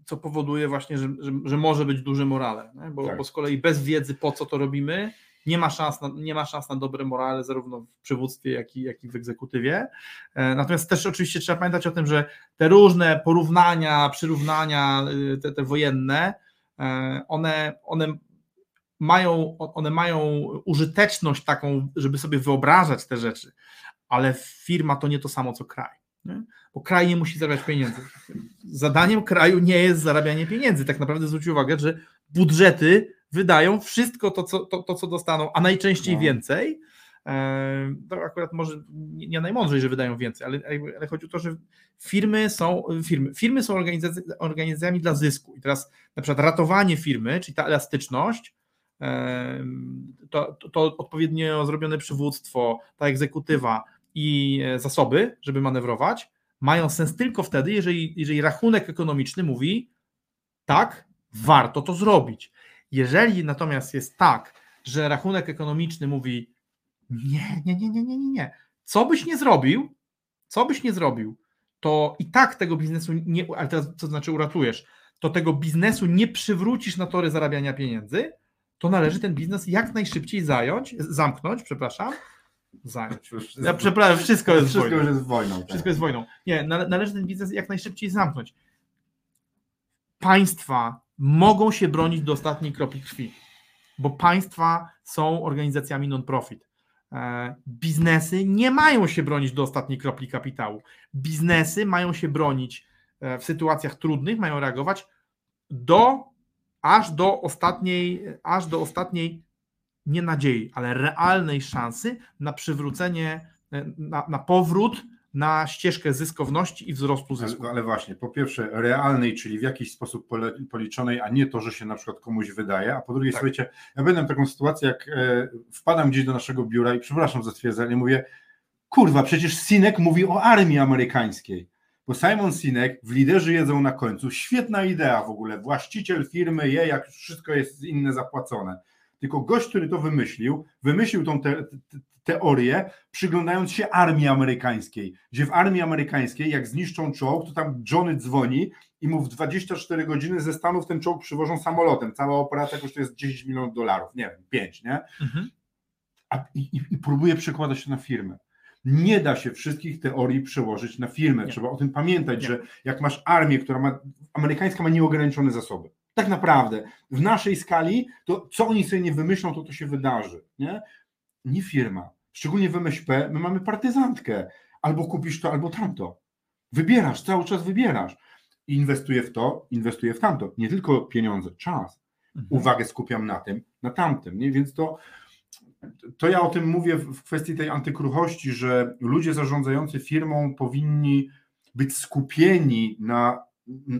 co powoduje właśnie, że, że, że, może być duże morale, bo, tak. bo z kolei bez wiedzy, po co to robimy, nie ma szans na, nie ma szans na dobre morale zarówno w przywództwie, jak i, jak i w egzekutywie. E, natomiast też oczywiście trzeba pamiętać o tym, że te różne porównania, przyrównania, y, te, te wojenne, e, one, one mają, one mają użyteczność taką, żeby sobie wyobrażać te rzeczy, ale firma to nie to samo co kraj. Nie? Bo kraj nie musi zarabiać pieniędzy. Zadaniem kraju nie jest zarabianie pieniędzy. Tak naprawdę zwróć uwagę, że budżety wydają wszystko to, co, to, to, co dostaną, a najczęściej no. więcej. To akurat może nie najmądrzej, że wydają więcej, ale, ale chodzi o to, że firmy są, firmy, firmy są organizacjami dla zysku. I teraz na przykład ratowanie firmy, czyli ta elastyczność, to, to, to odpowiednio zrobione przywództwo, ta egzekutywa i e, zasoby, żeby manewrować, mają sens tylko wtedy, jeżeli, jeżeli rachunek ekonomiczny mówi tak, warto to zrobić. Jeżeli natomiast jest tak, że rachunek ekonomiczny mówi nie, nie, nie, nie, nie, nie, nie. Co byś nie zrobił, co byś nie zrobił, to i tak tego biznesu nie, ale teraz co znaczy uratujesz, to tego biznesu nie przywrócisz na tory zarabiania pieniędzy, to należy ten biznes jak najszybciej zająć, zamknąć, przepraszam, zająć. Ja przepraszam, wszystko jest wszystko wojną. jest wojną. Tak. Wszystko jest wojną. Nie, należy ten biznes jak najszybciej zamknąć. Państwa mogą się bronić do ostatniej kropli krwi, bo państwa są organizacjami non-profit. E, biznesy nie mają się bronić do ostatniej kropli kapitału. Biznesy mają się bronić e, w sytuacjach trudnych, mają reagować do aż do ostatniej, aż do ostatniej nie nadziei, ale realnej szansy na przywrócenie, e, na, na powrót na ścieżkę zyskowności i wzrostu zysku. Ale, ale, właśnie, po pierwsze realnej, czyli w jakiś sposób policzonej, a nie to, że się na przykład komuś wydaje, a po drugie, tak. słuchajcie, ja będę taką sytuację, jak e, wpadam gdzieś do naszego biura i przepraszam za stwierdzenie, mówię, kurwa, przecież Sinek mówi o armii amerykańskiej. Bo Simon Sinek w Liderzy jedzą na końcu, świetna idea w ogóle, właściciel firmy je, jak wszystko jest inne zapłacone. Tylko gość, który to wymyślił, wymyślił tą te, te, teorię, przyglądając się armii amerykańskiej, gdzie w armii amerykańskiej, jak zniszczą czołg, to tam Johnny dzwoni i mu w 24 godziny ze Stanów ten czołg przywożą samolotem. Cała operacja kosztuje 10 milionów dolarów, nie wiem, 5, nie? Mhm. A, i, I próbuje przekładać to na firmę. Nie da się wszystkich teorii przełożyć na firmę. Nie. Trzeba o tym pamiętać, nie. że jak masz armię, która ma, amerykańska ma nieograniczone zasoby. Tak naprawdę, w naszej skali, to co oni sobie nie wymyślą, to to się wydarzy. Nie, nie firma. Szczególnie w MŚP my mamy partyzantkę. Albo kupisz to, albo tamto. Wybierasz, cały czas wybierasz. Inwestuję w to, inwestuję w tamto. Nie tylko pieniądze, czas. Mhm. Uwagę skupiam na tym, na tamtym. Nie? Więc to, to ja o tym mówię w kwestii tej antykruchości, że ludzie zarządzający firmą powinni być skupieni na,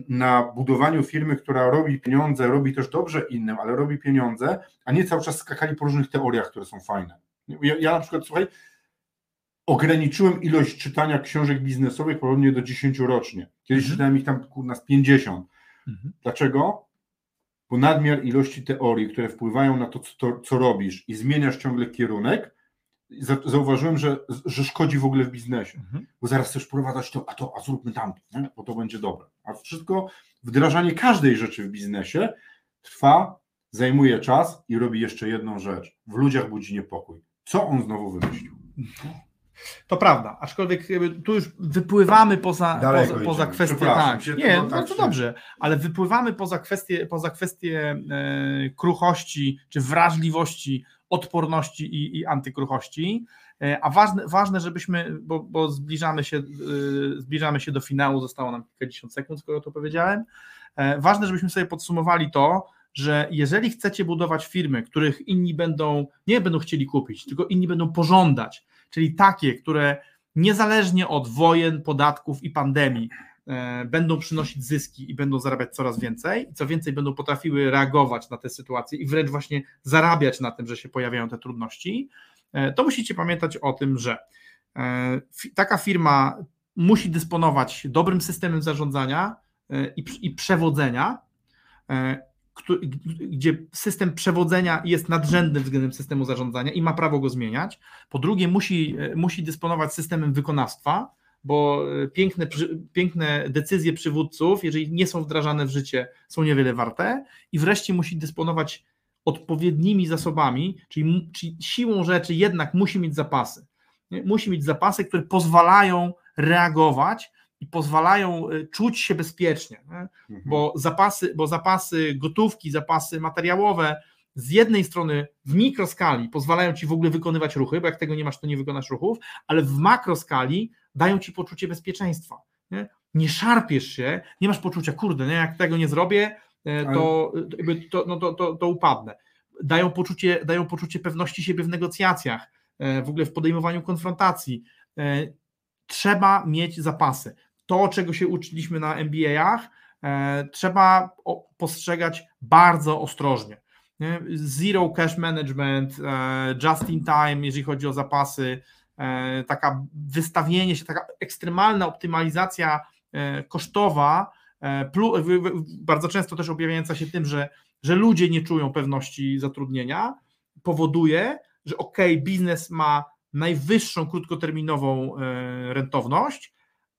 na budowaniu firmy, która robi pieniądze, robi też dobrze innym, ale robi pieniądze, a nie cały czas skakali po różnych teoriach, które są fajne. Ja, ja na przykład, słuchaj, ograniczyłem ilość czytania książek biznesowych podobnie do 10 rocznie. Kiedyś mhm. czytałem ich tam kurna z 50. Mhm. Dlaczego? Bo nadmiar ilości teorii, które wpływają na to co, co robisz i zmieniasz ciągle kierunek, zauważyłem, że, że szkodzi w ogóle w biznesie. Mhm. Bo zaraz chcesz wprowadzać to, a to, a zróbmy tamto, nie? bo to będzie dobre. A wszystko, wdrażanie każdej rzeczy w biznesie trwa, zajmuje czas i robi jeszcze jedną rzecz. W ludziach budzi niepokój. Co on znowu wymyślił? To prawda, aczkolwiek tu już wypływamy poza, poza, poza kwestię. Tak, nie, no to dobrze, ale wypływamy poza kwestię, poza kwestię e, kruchości czy wrażliwości, odporności i, i antykruchości. E, a ważne, ważne żebyśmy, bo, bo zbliżamy, się, e, zbliżamy się do finału, zostało nam kilkadziesiąt sekund, skoro to powiedziałem. E, ważne, żebyśmy sobie podsumowali to, że jeżeli chcecie budować firmy, których inni będą, nie będą chcieli kupić, tylko inni będą pożądać, czyli takie, które niezależnie od wojen, podatków i pandemii będą przynosić zyski i będą zarabiać coraz więcej, i co więcej będą potrafiły reagować na te sytuacje i wręcz właśnie zarabiać na tym, że się pojawiają te trudności, e, to musicie pamiętać o tym, że e, taka firma musi dysponować dobrym systemem zarządzania i przewodzenia, gdzie system przewodzenia jest nadrzędny względem systemu zarządzania i ma prawo go zmieniać. Po drugie, musi, musi dysponować systemem wykonawstwa, bo piękne, piękne decyzje przywódców, jeżeli nie są wdrażane w życie, są niewiele warte. I wreszcie musi dysponować odpowiednimi zasobami, czyli, czyli siłą rzeczy jednak musi mieć zapasy. Musi mieć zapasy, które pozwalają reagować i pozwalają y, czuć się bezpiecznie, mhm. bo zapasy, bo zapasy gotówki, zapasy materiałowe z jednej strony w mikroskali pozwalają ci w ogóle wykonywać ruchy, bo jak tego nie masz, to nie wykonasz ruchów, ale w makroskali dają ci poczucie bezpieczeństwa. Nie, nie szarpiesz się, nie masz poczucia, kurde, nie, jak tego nie zrobię, e, to, to, no to, to, to upadnę. Dają poczucie, dają poczucie pewności siebie w negocjacjach, e, w ogóle w podejmowaniu konfrontacji. E, trzeba mieć zapasy to, czego się uczyliśmy na MBA-ach, e, trzeba postrzegać bardzo ostrożnie. Zero cash management, e, just in time, jeżeli chodzi o zapasy, e, taka wystawienie się, taka ekstremalna optymalizacja kosztowa, bardzo często też objawiająca się tym, że, że ludzie nie czują pewności zatrudnienia, powoduje, że ok, biznes ma najwyższą krótkoterminową rentowność,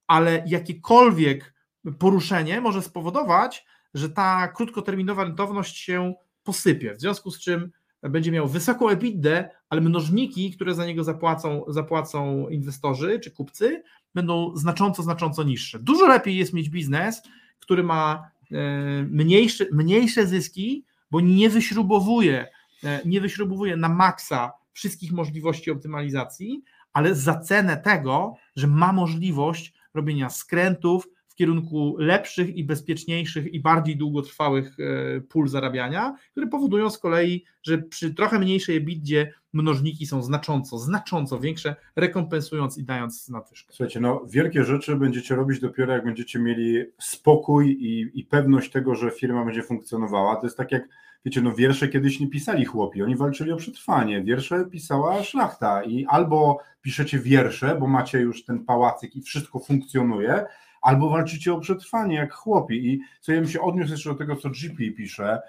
ale jakiekolwiek poruszenie może spowodować, że ta krótkoterminowa rentowność się posypie, w związku z czym będzie miał wysoką EBITDA, ale mnożniki, które za niego zapłacą, zapłacą inwestorzy czy kupcy, będą znacząco, znacząco niższe. Dużo lepiej jest mieć biznes, który ma e, mniejsze, mniejsze zyski, bo nie wyśrubowuje, e, nie wyśrubowuje na maksa wszystkich możliwości optymalizacji, ale za cenę tego, że ma możliwość robienia skrętów kierunku lepszych i bezpieczniejszych i bardziej długotrwałych e, pól zarabiania, które powodują z kolei, że przy trochę mniejszej EBITDA mnożniki są znacząco, znacząco większe, rekompensując i dając nadwyżkę. Słuchajcie, no wielkie rzeczy będziecie robić dopiero jak będziecie mieli spokój i, i pewność tego, że firma będzie funkcjonowała. To jest tak jak wiecie, no wiersze kiedyś nie pisali chłopi, oni walczyli o przetrwanie. Wiersze pisała szlachta i albo piszecie wiersze, bo macie już ten pałacyk i wszystko funkcjonuje, albo walczycie o przetrwanie jak chłopi. I co ja bym się odniósł jeszcze do tego, co GP pisze,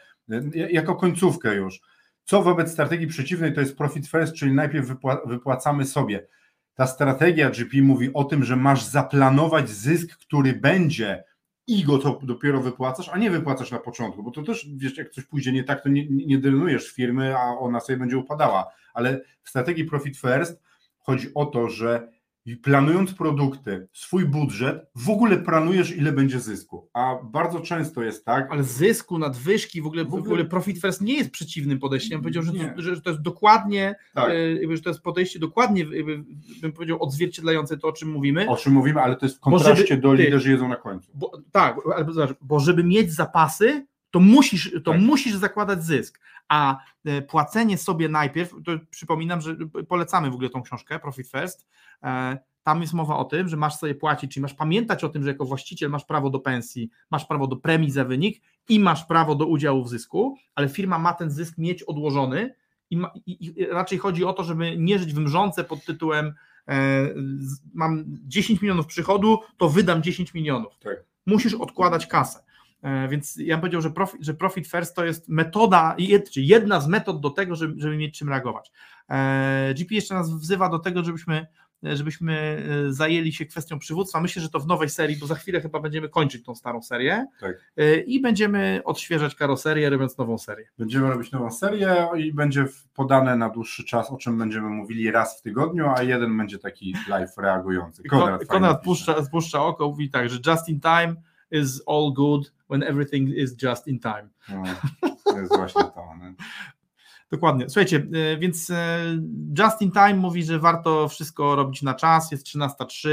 jako końcówkę już. Co wobec strategii przeciwnej to jest profit first, czyli najpierw wypłacamy sobie. Ta strategia GP mówi o tym, że masz zaplanować zysk, który będzie i go to dopiero wypłacasz, a nie wypłacasz na początku, bo to też, wiesz, jak coś pójdzie nie tak, to nie, nie drenujesz firmy, a ona sobie będzie upadała. Ale w strategii Profit First chodzi o to, że planując produkty, swój budżet, w ogóle planujesz, ile będzie zysku. A bardzo często jest tak. Ale zysku, nadwyżki, w ogóle, w ogóle Profit First nie jest przeciwnym podejściem. Ja powiedział, że to, że to jest dokładnie, tak. E, że to jest podejście dokładnie, bym powiedział, odzwierciedlające to, o czym mówimy. O czym mówimy, ale to jest w kontraście żeby, do liderzy jedzą na końcu. Bo, tak, bo żeby mieć zapasy, to musisz, to tak. musisz zakładać zysk. A e, płacenie sobie najpierw, to przypominam, że polecamy w ogóle tą książkę, Profit First. E, tam jest mowa o tym, że masz sobie płacić, czyli masz pamiętać o tym, że jako właściciel masz prawo do pensji, masz prawo do premii za wynik i masz prawo do udziału w zysku, ale firma ma ten zysk mieć odłożony i, ma, i, i raczej chodzi o to, żeby nie żyć w mrzące pod tytułem e, mam 10 milionów przychodu, to wydam 10 milionów. Tak. Musisz odkładać kasę. E, więc ja bym powiedział, że profit, że profit first to jest metoda, czy jedna z metod do tego, żeby, żeby mieć czym reagować. E, GP jeszcze nas wzywa do tego, żebyśmy, żebyśmy e, zajęli się kwestią przywództwa. Myślę, że to w nowej serii, bo za chwilę chyba będziemy kończyć tą starą serię tak. i będziemy odświeżać karoserię, robiąc nową serię. Będziemy robić nową serię i będzie podane na dłuższy czas, o czym będziemy mówili raz w tygodniu, a jeden będzie taki live reagujący. Konrad, Konrad puszcza, spuszcza oko, mówi tak, że just in time is all good when everything is just in time. No, to jest właśnie to. Nie? Dokładnie. Słuchajcie, e, więc e, Just in Time mówi, że warto wszystko robić na czas, jest 13.03,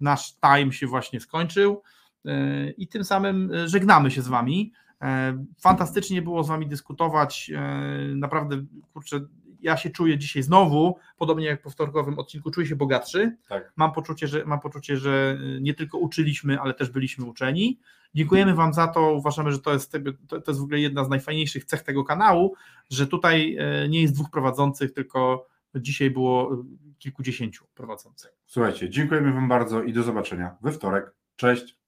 nasz time się właśnie skończył e, i tym samym żegnamy się z Wami. Fantastycznie było z Wami dyskutować, naprawdę, kurczę, ja się czuję dzisiaj znowu, podobnie jak po wtorkowym odcinku, czuję się bogatszy. Tak. Mam, poczucie, że, mam poczucie, że nie tylko uczyliśmy, ale też byliśmy uczeni. Dziękujemy Wam za to. Uważamy, że to jest, to jest w ogóle jedna z najfajniejszych cech tego kanału, że tutaj e, nie jest dwóch prowadzących, tylko dzisiaj było kilkudziesięciu prowadzących. Słuchajcie, dziękujemy Wam bardzo i do zobaczenia we wtorek. Cześć.